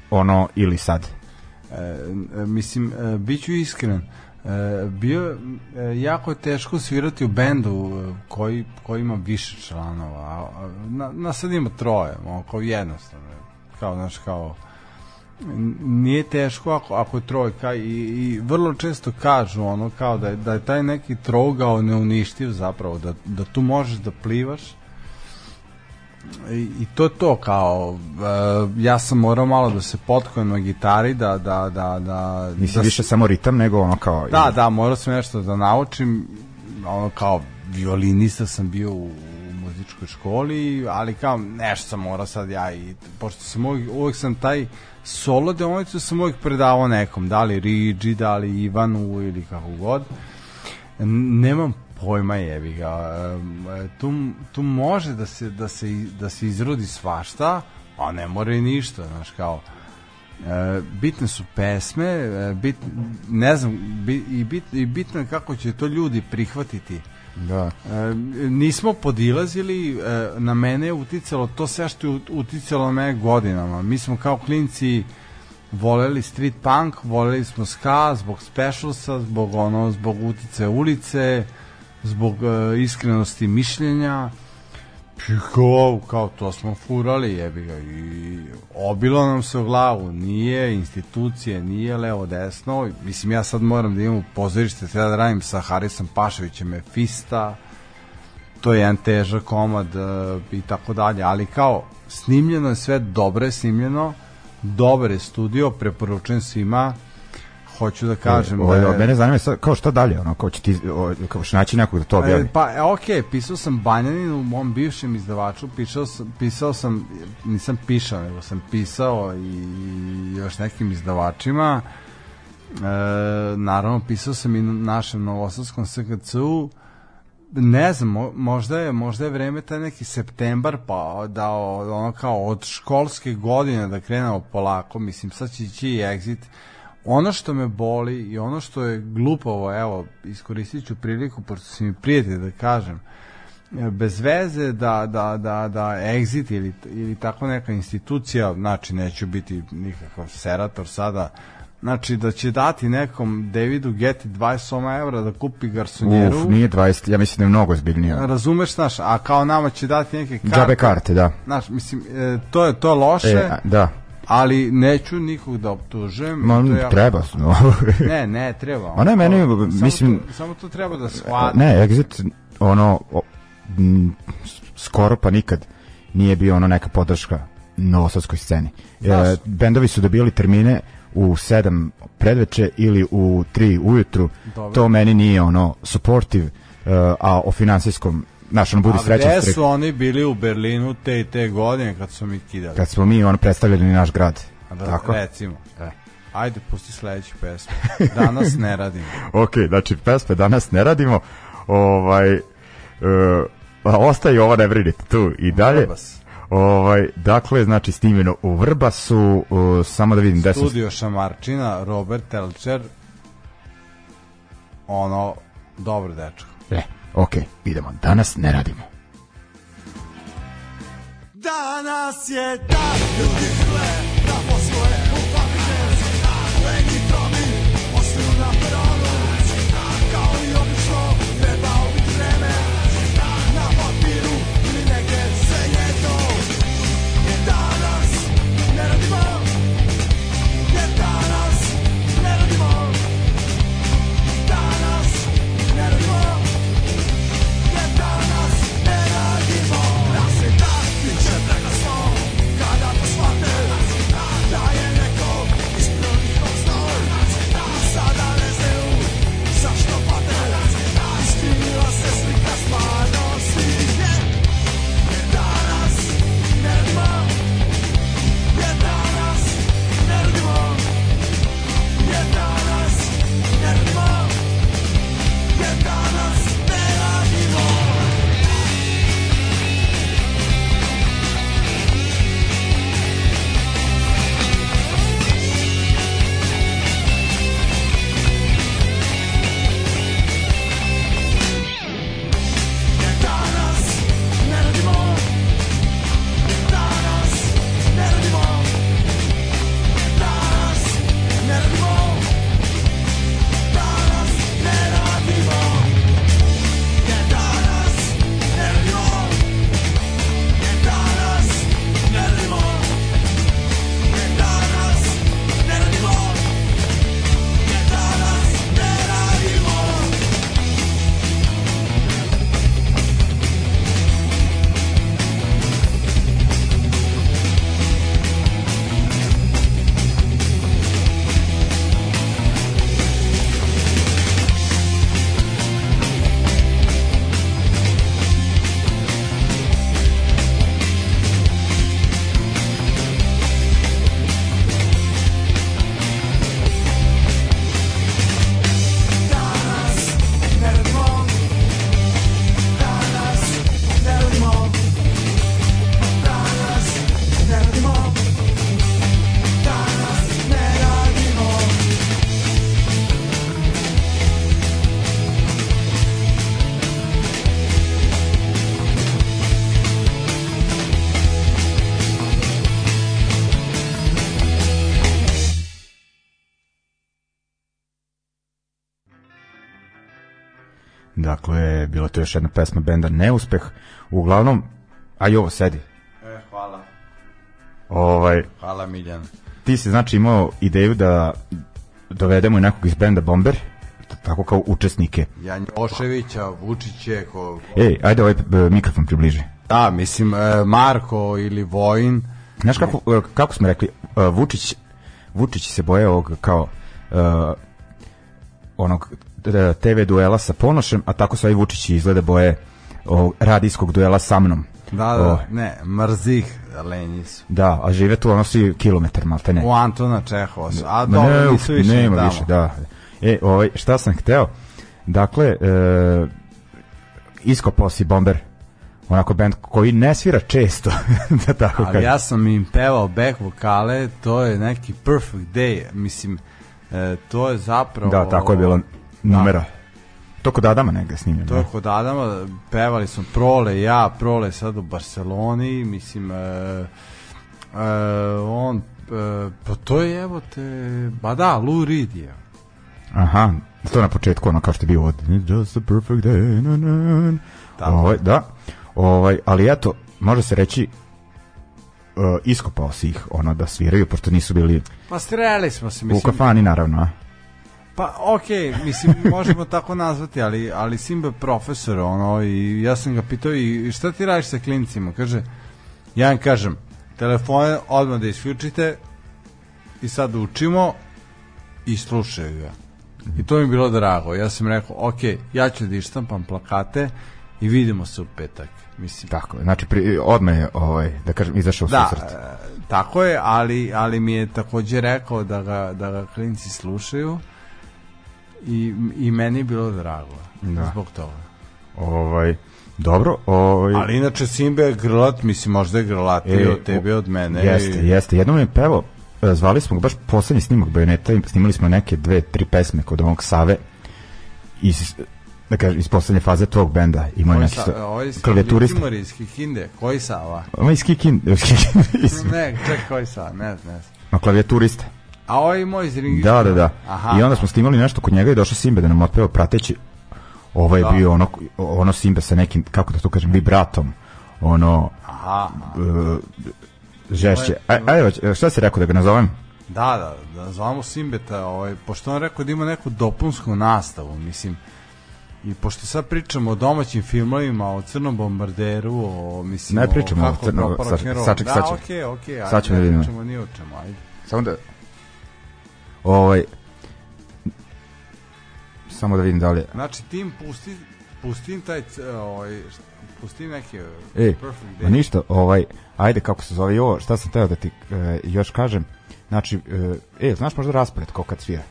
ono, ili sad? e, mislim, e, bit ću iskren, e, bio e, jako je teško svirati u bendu e, koji, koji ima više članova. Na, na sad ima troje, ono, kao jednostavno. Kao, znaš, kao nije teško ako, ako je trojka i, i vrlo često kažu ono kao da je, da je taj neki trogao neuništiv zapravo, da, da tu možeš da plivaš. I, i to je to kao e, ja sam morao malo da se potkojem na gitari da da da da Nisi da više samo ritam, nego ono kao... da da morao sam nešto da naučim ono kao violinista sam bio u muzičkoj školi ali kao nešto sam morao sad ja i pošto sam uvijek, uvijek sam taj solo deonicu sam uvijek predavao nekom da li Riđi, da li Ivanu ili kako god. Nemam pojma jebi ga. Tu, tu može da se, da se, da se izrodi svašta a ne mora i ništa znaš kao. E, bitne su pesme, e, bit, ne znam, bi, i, bit, i bitno je kako će to ljudi prihvatiti. Da. E, nismo podilazili, e, na mene je uticalo to sve što je ut- uticalo na mene godinama. Mi smo kao klinci voleli street punk, voleli smo ska zbog specialsa, zbog ono, zbog utice ulice, zbog e, iskrenosti mišljenja. I kao, to smo furali jebi ga i obilo nam se u glavu. Nije institucije, nije levo desno. Mislim ja sad moram da imam pozorište treba da radim sa Harisom Paševićem Mefista to je jedan težak komad e, i tako dalje. Ali kao snimljeno je sve dobro je snimljeno dobar je studio preporučujem svima hoću da kažem Ovo, da je- mene zanima sad, kao šta dalje, ono, kao će ti, o, kao će naći nekog da to objavi. E, pa, e, ok, pisao sam Banjanin u mom bivšem izdavaču, pisao sam, pisao sam, nisam pišao, nego sam pisao i još nekim izdavačima. E, naravno, pisao sam i na našem novosadskom SKC-u. Ne znam, mo- možda je, možda je vreme taj neki septembar, pa da o- ono kao od školske godine da krenemo polako, mislim, sad će ići i exit. Ono što me boli i ono što je glupavo, evo, iskoristit ću priliku, pošto si mi prijatelj da kažem, e, bez veze da, da, da, da exit ili, ili tako neka institucija, znači neću biti nikakav serator sada, znači da će dati nekom Davidu Geti 28 evra da kupi garsonjeru, Uf, nije 20, ja mislim da je mnogo zbiljnije. razumeš, znaš, a kao nama će dati neke karte, Džabe karte, da. znaš, mislim, e, to je to loše, E, da. Ali neću nikog da optužujem. Ma, to jako- treba. No. Ne, ne, treba. Ma ne, meni, Samo mislim- To, samo to treba da shvati. ne, Exit, ono, o, m, skoro pa nikad nije bio ono neka podrška novosadskoj sceni. E, bendovi su dobili termine u 7 predveče ili u 3 ujutru. Dobro. To meni nije ono supportive, e, a o finansijskom, znaš, ono budi A srećan gde strik. su oni bili u Berlinu te i te godine kad su mi kidali? Kad smo mi ono predstavljali naš grad. A da, Tako? Recimo. E. Ajde, pusti sledeću pesmu. Danas ne radimo. Ok, znači pesme danas ne radimo. Ovaj, e, a ostaje ova ne brinite tu i dalje. Vrbas. Ovaj, dakle, znači snimljeno u Vrbasu, e, samo da vidim gde sam... Studio Šamarčina, Robert Telčer, ono, dobro dečko. E, ok, idemo. Danas ne radimo. Danas je dan ljudi hle da posluje još jedna pesma benda Neuspeh. Uglavnom, a ovo sedi. E, hvala. Ovaj, Hvala Miljan. ti si znači imao ideju da dovedemo i nekog iz benda Bomber, tako kao učesnike. Janjoševića, Vučiće, ko... Ej, ajde ovaj e, mikrofon približi. Da, mislim, e, Marko ili Vojin, Znaš kako, e, kako smo rekli, Vučić, Vučić se boje ovog kao uh, onog TV duela sa Ponošem, a tako se ovaj Vučić izgleda boje ovog radijskog duela sa mnom. da, O, da, ne, mrzih, lenji su. Da, a žive tu ono svi kilometar, malte ne. U Antona Čehova su, a Ma dobro, ne, nisu više nema tamo. više, da. E, ovaj, šta sam hteo? Dakle, e, iskopao si Bomber, onako band koji ne svira često, da tako Ali kažem. ja sam im pevao back vokale, to je neki perfect day, mislim, e, to je zapravo... Da, tako je bilo numera. To kod Adama negde snimljeno. To je kod Adama, pevali smo Prole, ja, Prole sad u Barceloni, mislim, e, e, on, e, pa to je, evo te, ba da, Lou Reed je. Aha, to na početku, ono kao što je bio od just a perfect day, na, na. Tako. Ovaj, da, ovaj, ali eto, može se reći uh, iskopao si ih ono da sviraju, pošto nisu bili Pa streli smo se, u mislim, kafani naravno, a? Pa okej, mislim možemo tako nazvati, ali ali Simba je profesor ono i ja sam ga pitao i šta ti radiš sa klincima? Kaže ja im kažem telefone odmah da isključite i sad učimo i slušaju ga. I to mi je bilo drago. Ja sam rekao, ok, ja ću da ištampam plakate i vidimo se u petak. Mislim, Tako, je, znači pri, odmah je, ovaj, da kažem, izašao da, susret. e, tako je, ali, ali mi je takođe rekao da ga, da ga klinci slušaju i, i meni je bilo drago Da. zbog toga. Ovaj, dobro, ovaj, Ali inače Simbe je grlat, mislim možda je grlatiji E, od tebe, od mene. Jeste, i- jeste. Jednom je pevao, e, zvali smo ga baš poslednji snimak Bajoneta, i snimali smo neke dve, tri pesme kod ovog Save iz, da kažem, iz poslednje faze tvog benda. Koji neki sa, ovaj klavijaturista. Kimori iz Kikinde, koji Sava? Ovo je iz Kikin, iz Kikin, iz- ne, ček, koji Sava, ne znam. ma, klavijaturista. A ovaj moj iz? Da, da, da. Aha. I onda smo snimali nešto kod njega i došao Simbe da nam otpeva prateći. Ovo je Da. bio ono, ono Simbe sa nekim, kako da to kažem, vibratom. Ono, Aha, uh, žešće. A, a evo, šta si rekao da ga nazovem? da, da, da zvamo Simbeta, ovaj, pošto on rekao da ima neku dopunsku nastavu, mislim, i pošto sad pričamo o domaćim filmovima, o Crnom bombarderu, o, mislim, Ne pričamo o kako Crnom- propao sad- rock'n'roll. sad ček- da, sad ćemo. okej, okej, ajde, da ne pričamo ni o čemu, ajde. Samo da... Ovaj... Samo da vidim da li je... Znači, tim pusti, pustim taj, ovaj, pustim neki E, perfect day. ništa, ovaj, ajde kako se zove ovo, šta sam teo da ti e, još kažem, znači, e, e, znaš možda raspored ko kad svira?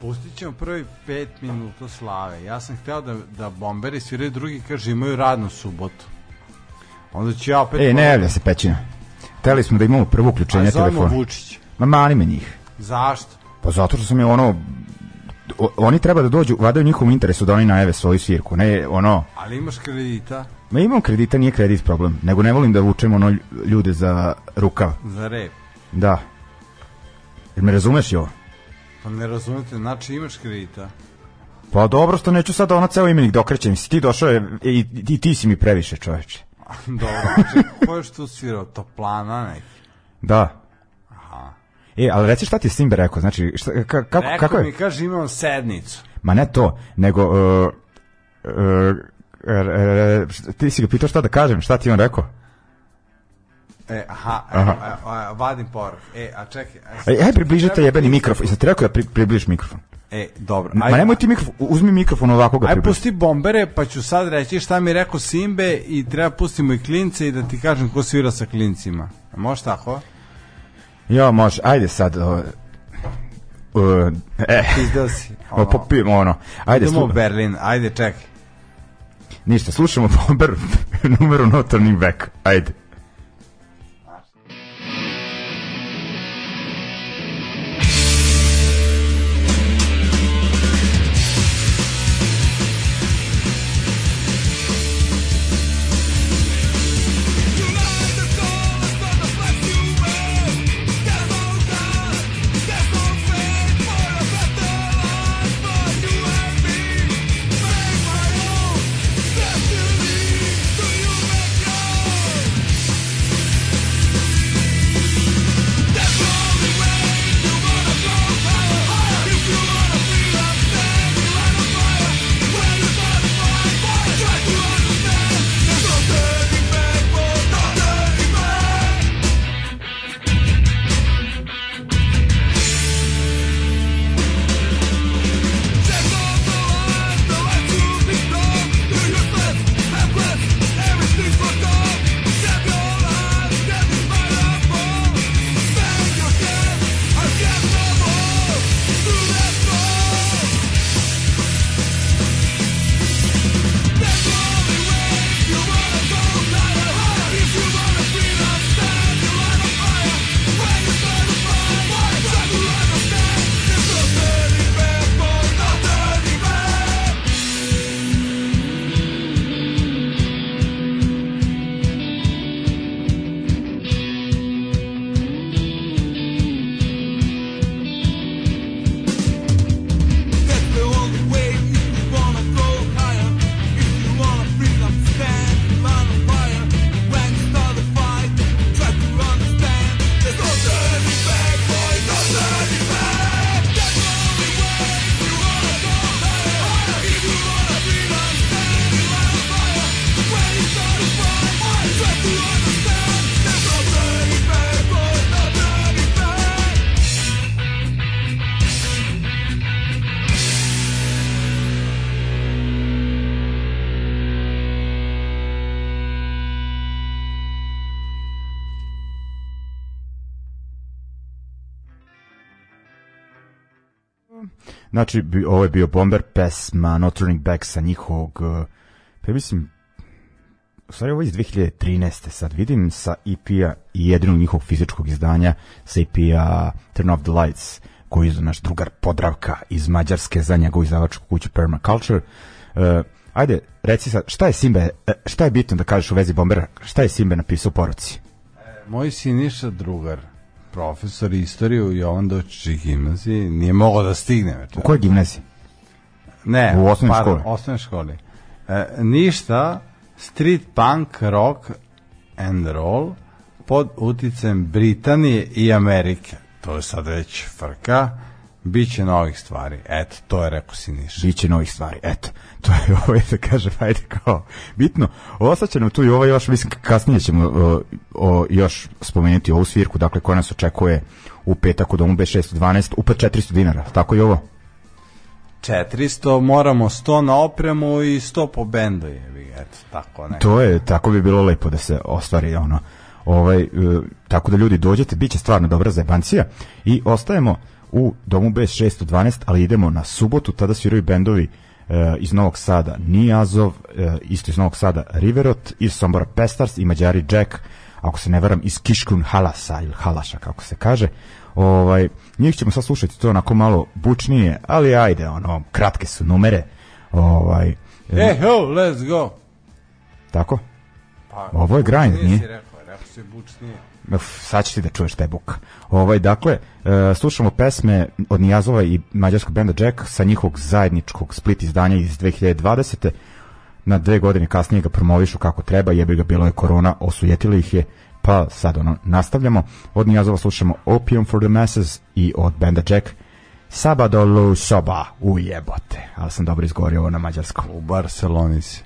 Pustit ćemo prvi pet minuta slave. Ja sam hteo da, da bomberi sviraju drugi, kaže imaju radnu subotu. Onda ću ja opet... E, ne javlja se pećina. Teli smo da imamo prvo uključenje Ajde, zovemo telefona. Vučić. Ma mani me njih. Zašto? Pa zato što sam je ono, oni treba da dođu, vada u njihovom interesu da oni najave svoju svirku, ne ono, Ali imaš kredita ma imam kredita, nije kredit problem, nego ne volim da vučem ono ljude za rukav, za rep. da. Jer me razumeš jo? Pa ne razumete, znači imaš kredita. Pa dobro što neću sad ono ceo imenik da okrećem, si ti došao je, i, i ti si mi previše čoveče. Dobro, znači, ko je što svirao? Toplana neki. Da. E, ali reci šta ti je Simbe rekao, znači, šta, ka, kako, Rekao kako je? mi, kaže, imam sednicu. Ma ne to, nego, uh, uh, uh, ti si ga pitao šta da kažem, šta ti on rekao? E, aha, Aha. aha. A, a, vadim poruk. E, a čekaj. aj približi taj treba jebeni mikrofon. Jesam ti rekao da pri, približiš mikrofon? E, dobro. Ma nemoj ti mikrofon, uzmi mikrofon ovako ga Aj približi. pusti bombere, pa ću sad reći šta mi rekao Simbe i treba pustimo i klince i da ti kažem ko svira sa klincima. Može tako? Ja, može, ajde sad. Uh, uh, e, Izdao si. ono. popijemo ono. Ajde, Idemo u slu, Berlin, ajde čekaj. ništa, slušamo Bomber numeru No Turning Back. Ajde. Znači, ovo je bio Bomber pesma Not Turning Back sa njihovog, uh, pa mislim, u stvari ovo je iz 2013. sad vidim sa EP-a i jedinog njihovog fizičkog izdanja sa EP-a Turn Off the Lights koji je naš drugar Podravka iz Mađarske za njegovu izdavačku kuću Permaculture. Uh, ajde, reci sad, šta je Simbe, e, šta je bitno da kažeš u vezi Bombera, šta je Simbe napisao u poruci? Moj Siniša drugar, profesor istoriju u Jovan Dočići gimnaziji, nije mogao da stigne. Večer. U kojoj gimnaziji? Ne, U osnovnoj pardon, školi? osnovnoj školi. E, ništa, street punk, rock and roll pod uticajem Britanije i Amerike. To je sad već frka. Biće novih stvari. Eto, to je rekao Siniša. Biće novih stvari, eto. To je ovo je da kažem, ajde kao bitno. Ostaće nam tu i ovo još, mislim, kasnije ćemo o, o, još spomenuti ovu svirku, dakle, koja nas očekuje u petak u domu B612, upad 400 dinara, tako i ovo? 400, moramo 100 na opremu i 100 po bendu je. Eto, tako ne. To je, tako bi bilo lepo da se ostvari ono. Ovaj, e, tako da ljudi dođete, bit će stvarno dobra zajebancija i ostajemo u domu B612, ali idemo na subotu, tada sviraju bendovi e, iz Novog Sada Nijazov, e, isto iz Novog Sada Riverot, iz Sombora Pestars i Mađari Jack, ako se ne varam, iz Kiškun Halasa ili Halaša, kako se kaže. Ovaj, njih ćemo sad slušati to onako malo bučnije, ali ajde, ono, kratke su numere. Ovaj, e, E, ho, let's go. tako? Pa, Ovo je grind, nije? rekao, rekao si bučnije. Sad ćeš ti da čuješ buk. Ovaj, dakle, e, slušamo pesme od Nijazova i mađarskog benda Jack sa njihovog zajedničkog split izdanja iz 2020. Na dve godine kasnije ga promovišu kako treba, jebi ga bilo je korona, osujetili ih je, pa sad ono, nastavljamo. Od Nijazova slušamo Opium for the Masses i od benda Jack Sabadolu Soba, ujebote, ali sam dobro izgovorio ovo na mađarskom. U Barceloni si.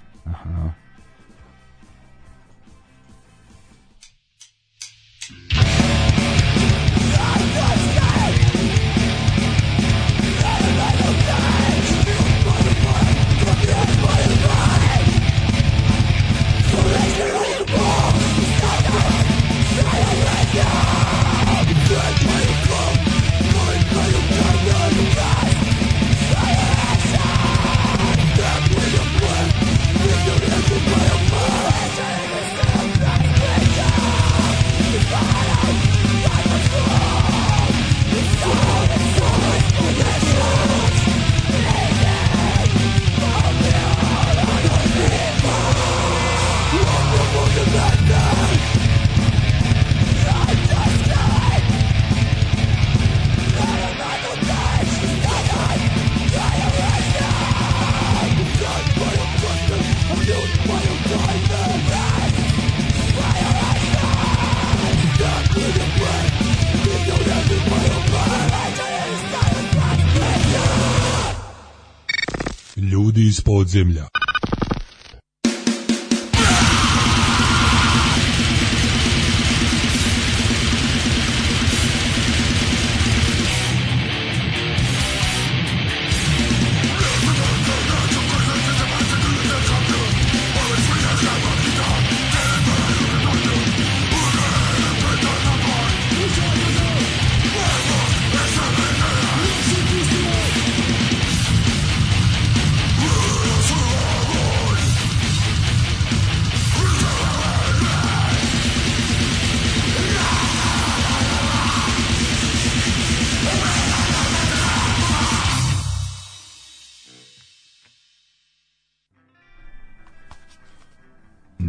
Ljudi iz podzemlja.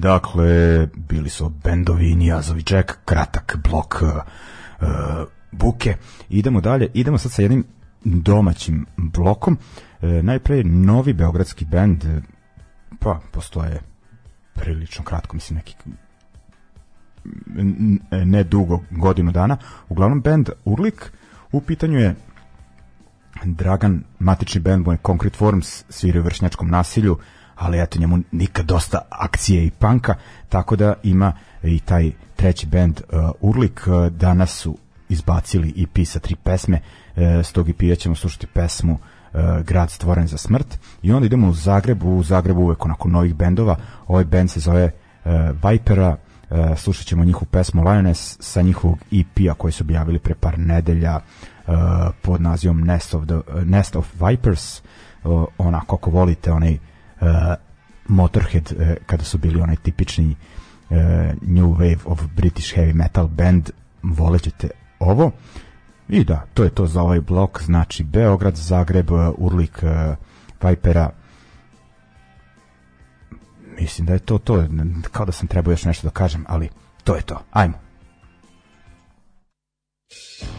Dakle, bili su bendovi Nijazovi Jack, kratak blok uh, buke. Idemo dalje, idemo sad sa jednim domaćim blokom. Uh, najpre novi beogradski bend, uh, pa postoje prilično kratko, mislim neki ne dugo, godinu dana. Uglavnom bend Urlik, u pitanju je Dragan, matični band mu Concrete Forms, svira u vršnjačkom nasilju, ali eto njemu nikad dosta akcije i panka, tako da ima i taj treći band uh, Urlik, uh, danas su izbacili EP sa tri pesme, uh, s tog EP-a ćemo slušati pesmu Grad stvoren za smrt i onda idemo u Zagreb, u Zagrebu uvek onako novih bendova, ovaj band se zove Vipera, slušat ćemo njihovu pesmu Lioness sa njihovog EP-a koji su objavili pre par nedelja pod nazivom Nest of, the, Nest of Vipers onako ako volite onaj Motorhead uh, kada su bili onaj tipični uh, New Wave of British Heavy Metal band volećete ovo. I da, to je to za ovaj blok. Znači Beograd, Zagreb, Urlik Vipera mislim da je to to kao da sam trebao još nešto da kažem ali to je to, ajmo. Ljudi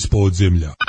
iz podzemlja.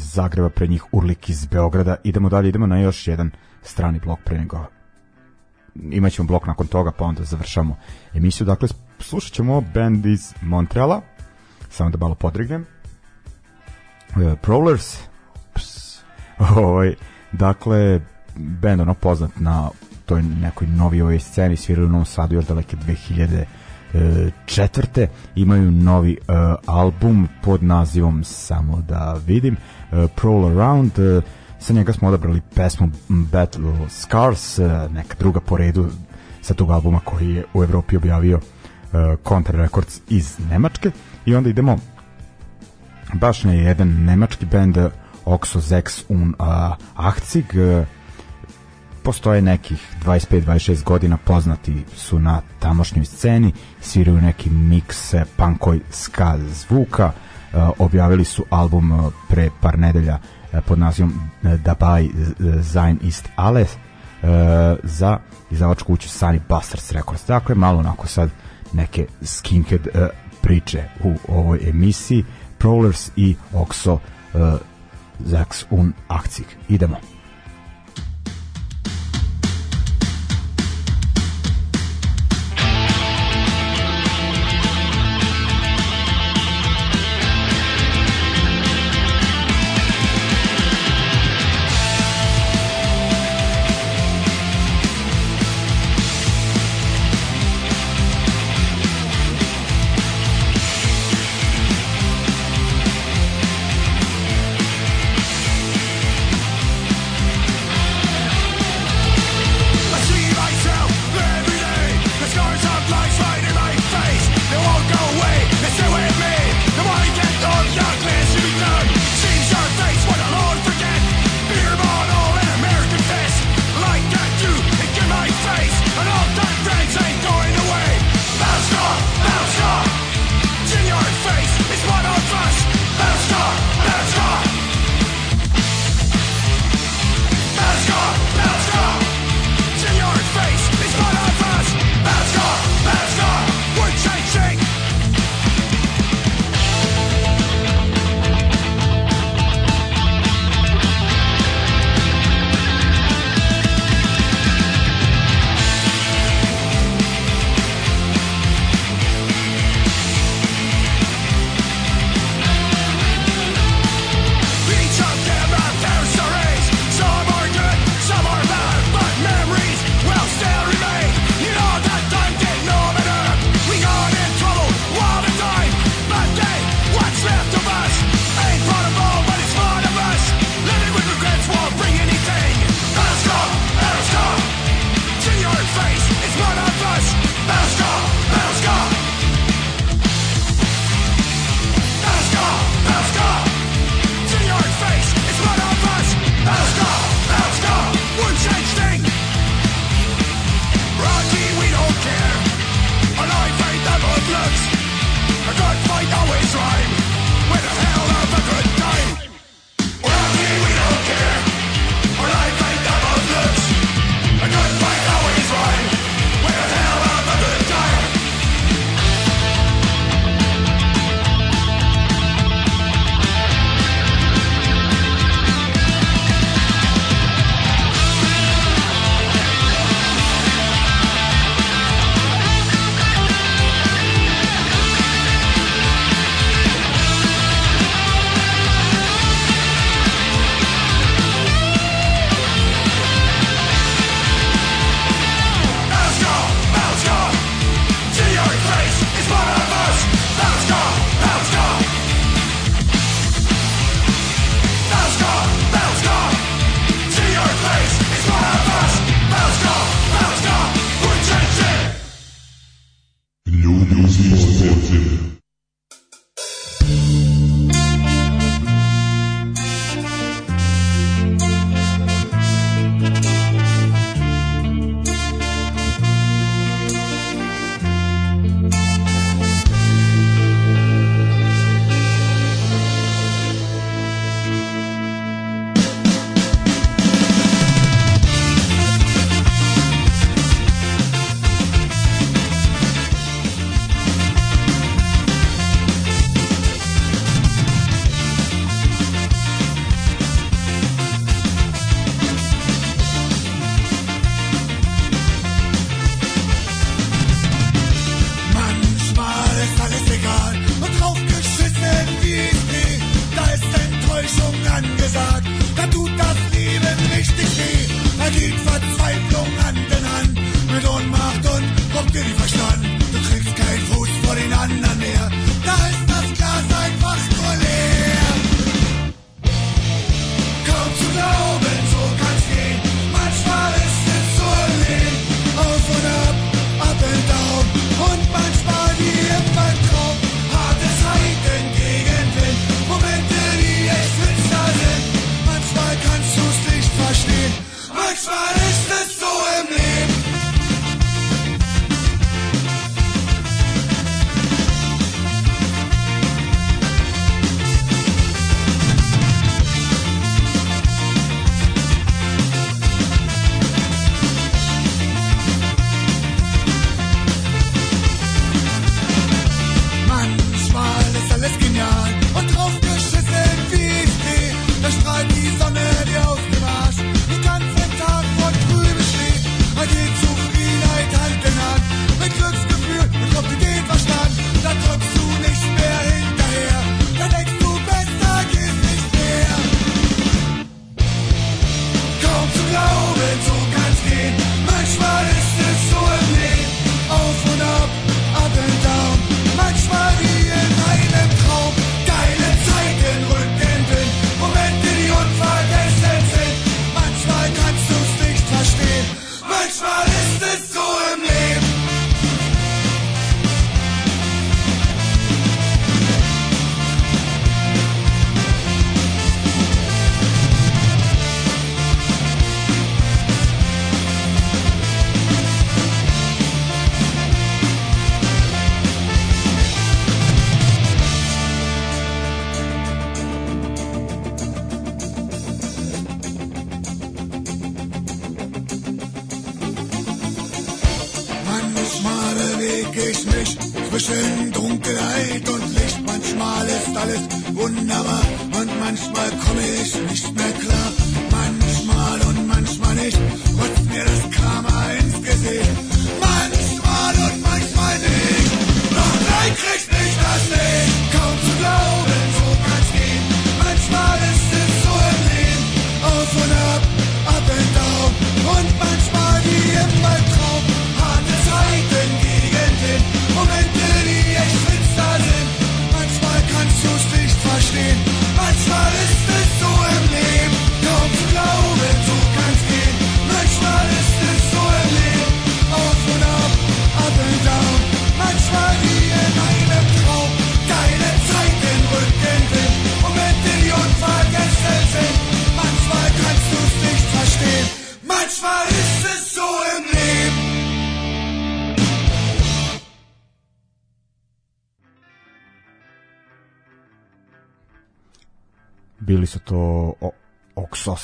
Iz Zagreba, pre njih Urlik iz Beograda. Idemo dalje, idemo na još jedan strani blok pre nego imaćemo blok nakon toga, pa onda završamo emisiju. Dakle, slušat ćemo band iz Montreala, samo da malo podrignem. Uh, Prowlers, Ps. ovaj, dakle, band ono poznat na toj nekoj novijoj sceni, svirali u Novom Sadu još daleke 2000 četvrte imaju novi uh, album pod nazivom samo da vidim Prowl Around uh, sa njega smo odabrali pesmu Battle Scars uh, neka druga po redu sa tog albuma koji je u Evropi objavio Contra Records iz Nemačke. I onda idemo baš na jedan nemački band Oxo Zex un Achzig postoje nekih 25-26 godina poznati su na tamošnjoj sceni sviraju neki miks punkoj ska zvuka objavili su album uh, pre par nedelja uh, pod nazivom Dabei Sein ist alles za izdavačku kuću Sunny Bastards Records. Dakle malo onako sad neke skinhead priče u ovoj emisiji. Prowlers i Oxo Zax un Akcik idemo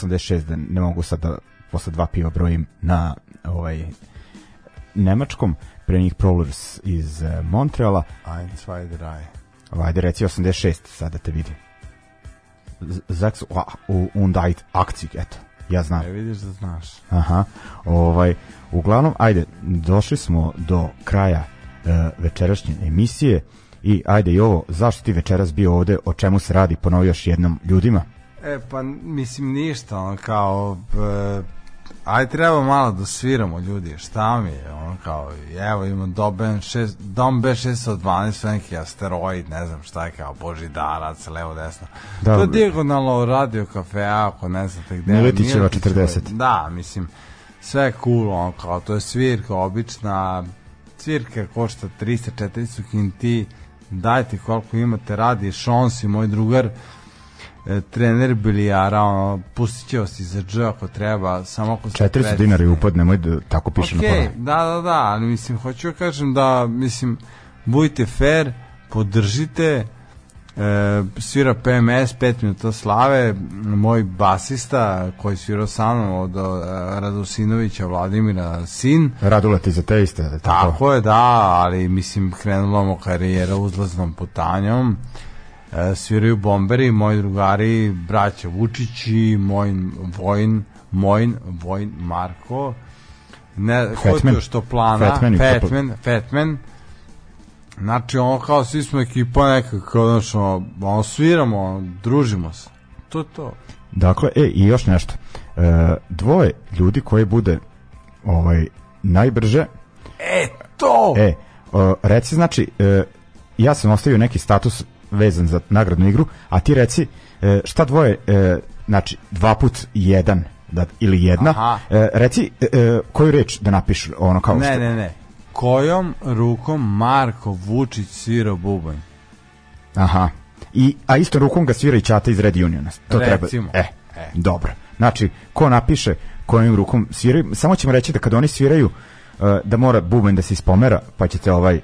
86 da ne mogu sad da posle dva piva brojim na ovaj nemačkom pre njih Prowlers iz eh, Montreala Ein, zwei, drei. ajde reci 86 sad da te vidim Z- Zax u und ein akcij eto ja znam E, vidiš da znaš. Aha, ovaj, uglavnom, ajde, došli smo do kraja e, večerašnje emisije i ajde i ovo, zašto ti večeras bio ovde, o čemu se radi, ponovi još jednom ljudima? E, pa mislim ništa, ono kao, e, aj treba malo da sviramo ljudi, šta mi je, ono kao, evo imam Dom šest, Dom B612, sve neki asteroid, ne znam šta je kao, Božidarac, levo desno. Da, to je dijagonalno radio kafe, ako ne znate gde. Miletićeva Miletićeva, 40. Da, mislim, sve je cool, ono kao, to je svirka obična, svirka košta 300-400 kinti, dajte koliko imate, radi Šonsi, moj drugar, trener bilijara, ono, pustit će vas i za dž ako treba, samo ako ste 400 presni. dinara i upad, nemoj da tako piše Okej, na pola. da, da, da, ali mislim, hoću da kažem da, mislim, budite fair, podržite, e, svira PMS, 5 minuta slave, moj basista koji svirao sa mnom od e, Radosinovića Vladimira, sin, Radula ti za te iste, tako? Tako je, da, ali mislim krenula mu karijera uzlaznom putanjom. E, sviraju bomberi, moji drugari, braća Vučići, Mojn Vojn, Mojn Vojn Marko. Ne, ko Fatman. to što plana? Fatman Fatman, Fatman. Znači, ono kao svi smo ekipa neka, kao, znaš, ono, ono, sviramo, ono, družimo se. To je to. Dakle, e, i još nešto. E, dvoje ljudi koji bude ovaj, najbrže, E, to! E, o, reci znači, e, ja sam ostavio neki status vezan za nagradnu igru, a ti reci e, šta dvoje, e, znači dva put jedan da, ili jedna, Aha. e, reci koju reč da napišu, ono kao ne, što... ne, ne. Kojom rukom Marko Vučić svirao bubanj? Aha. I, a isto rukom ga svira i Ćata iz Red Uniona. To Recimo. treba. E, E. dobro. Znači, ko napiše kojim rukom sviraju, samo ćemo reći da kad oni sviraju da mora bubanj da se ispomera, pa ćete ovaj e,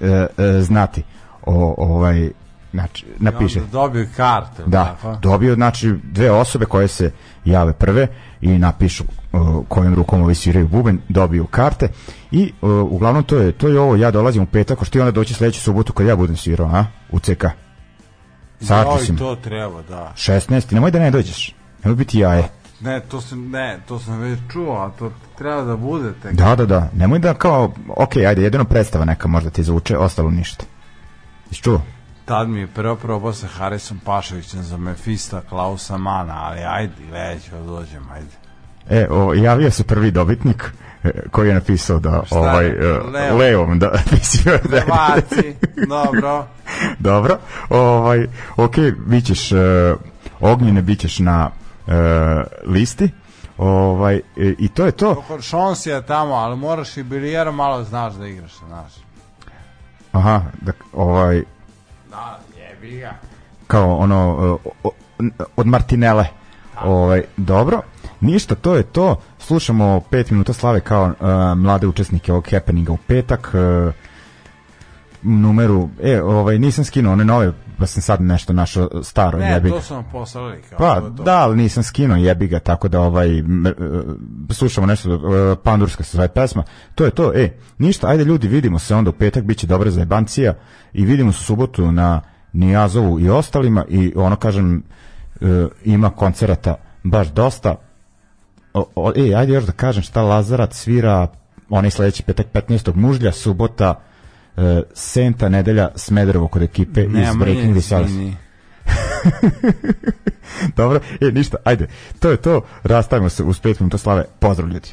e, znati o, ovaj znači napiše dobio kartu. da tako? dobio znači dve osobe koje se jave prve i napišu uh, kojim rukom ovi sviraju bubanj dobiju karte i uh, uglavnom to je to je ovo ja dolazim u petak što ti onda doći sledeću subotu kad ja budem svirao a u CK Sad mislim to treba, da. 16 nemoj da ne dođeš nemoj biti jaje Ne, to sam, ne, to sam već čuo, a to treba da bude tek. da da da nemoj da kao ok ajde jedino predstava neka možda ti zvuče ostalo ništa Jesi čuo? Tad mi je prvo probao sa Harisom Pašovićem za Mefista Klausa Mana, ali ajde, već, dođem, ajde. E, o, javio se prvi dobitnik e, koji je napisao da Šta je? ovaj e, Leo. levom da pisio da Baci, dobro. Dobro. Ovaj ok, bićeš uh, ognjene bićeš na uh, listi. Ovaj e, i to je to. Šons je tamo, ali moraš i bilijera malo znaš da igraš, znaš. Aha, da ovaj Da, jebi ga. kao ono od Martinele. Ovaj dobro. Ništa, to je to. Slušamo 5 minuta slave kao uh, mlade učesnike ovog happeninga u petak. Uh, numeru, e, ovaj, nisam skinuo one nove, pa sam sad nešto našo staro ne, jebiga. Ne, to sam poslali. Kao pa, to. da, ali nisam skinuo jebiga tako da ovaj, e, slušamo nešto, e, pandurska se zove pesma, to je to, e, ništa, ajde ljudi, vidimo se onda u petak, bit će dobra zajebancija i vidimo se u subotu na Nijazovu i ostalima i ono, kažem, e, ima koncerata baš dosta, o, o, e, ajde još da kažem šta Lazarat svira onaj sledeći petak 15. mužlja, subota E, Senta nedelja Smederevo kod ekipe ne, iz Breaking the Stars. Dobro, e, ništa, ajde. To je to, rastavimo se uz pet minuta slave. Pozdrav ljudi.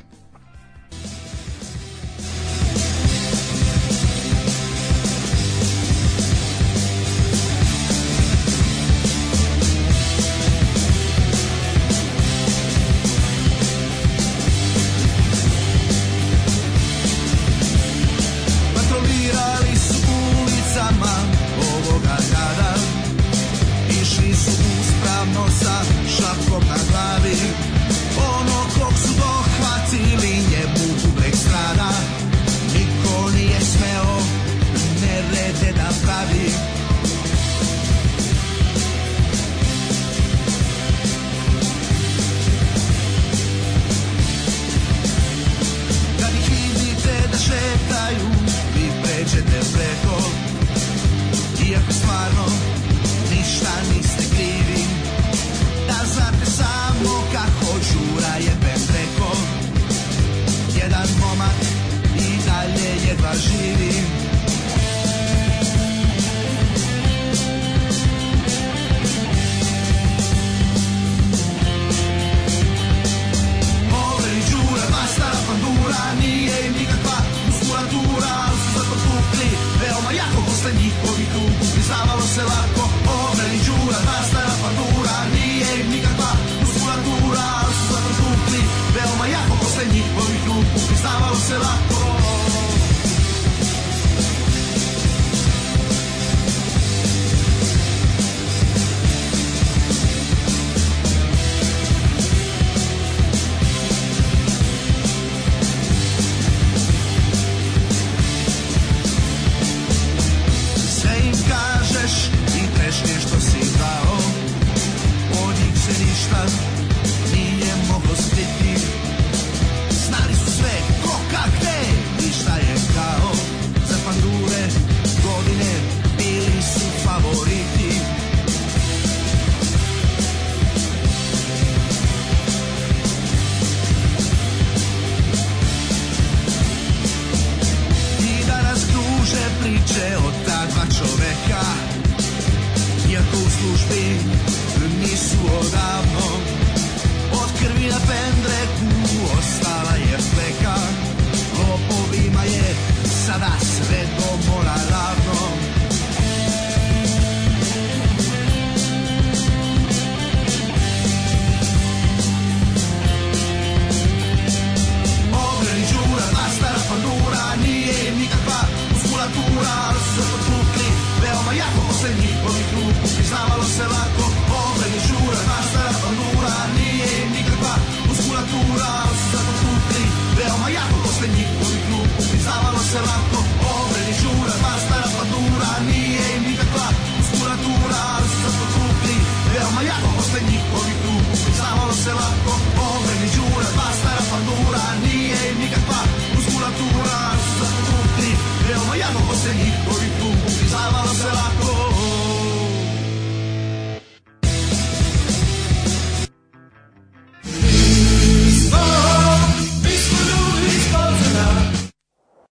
jedva živim.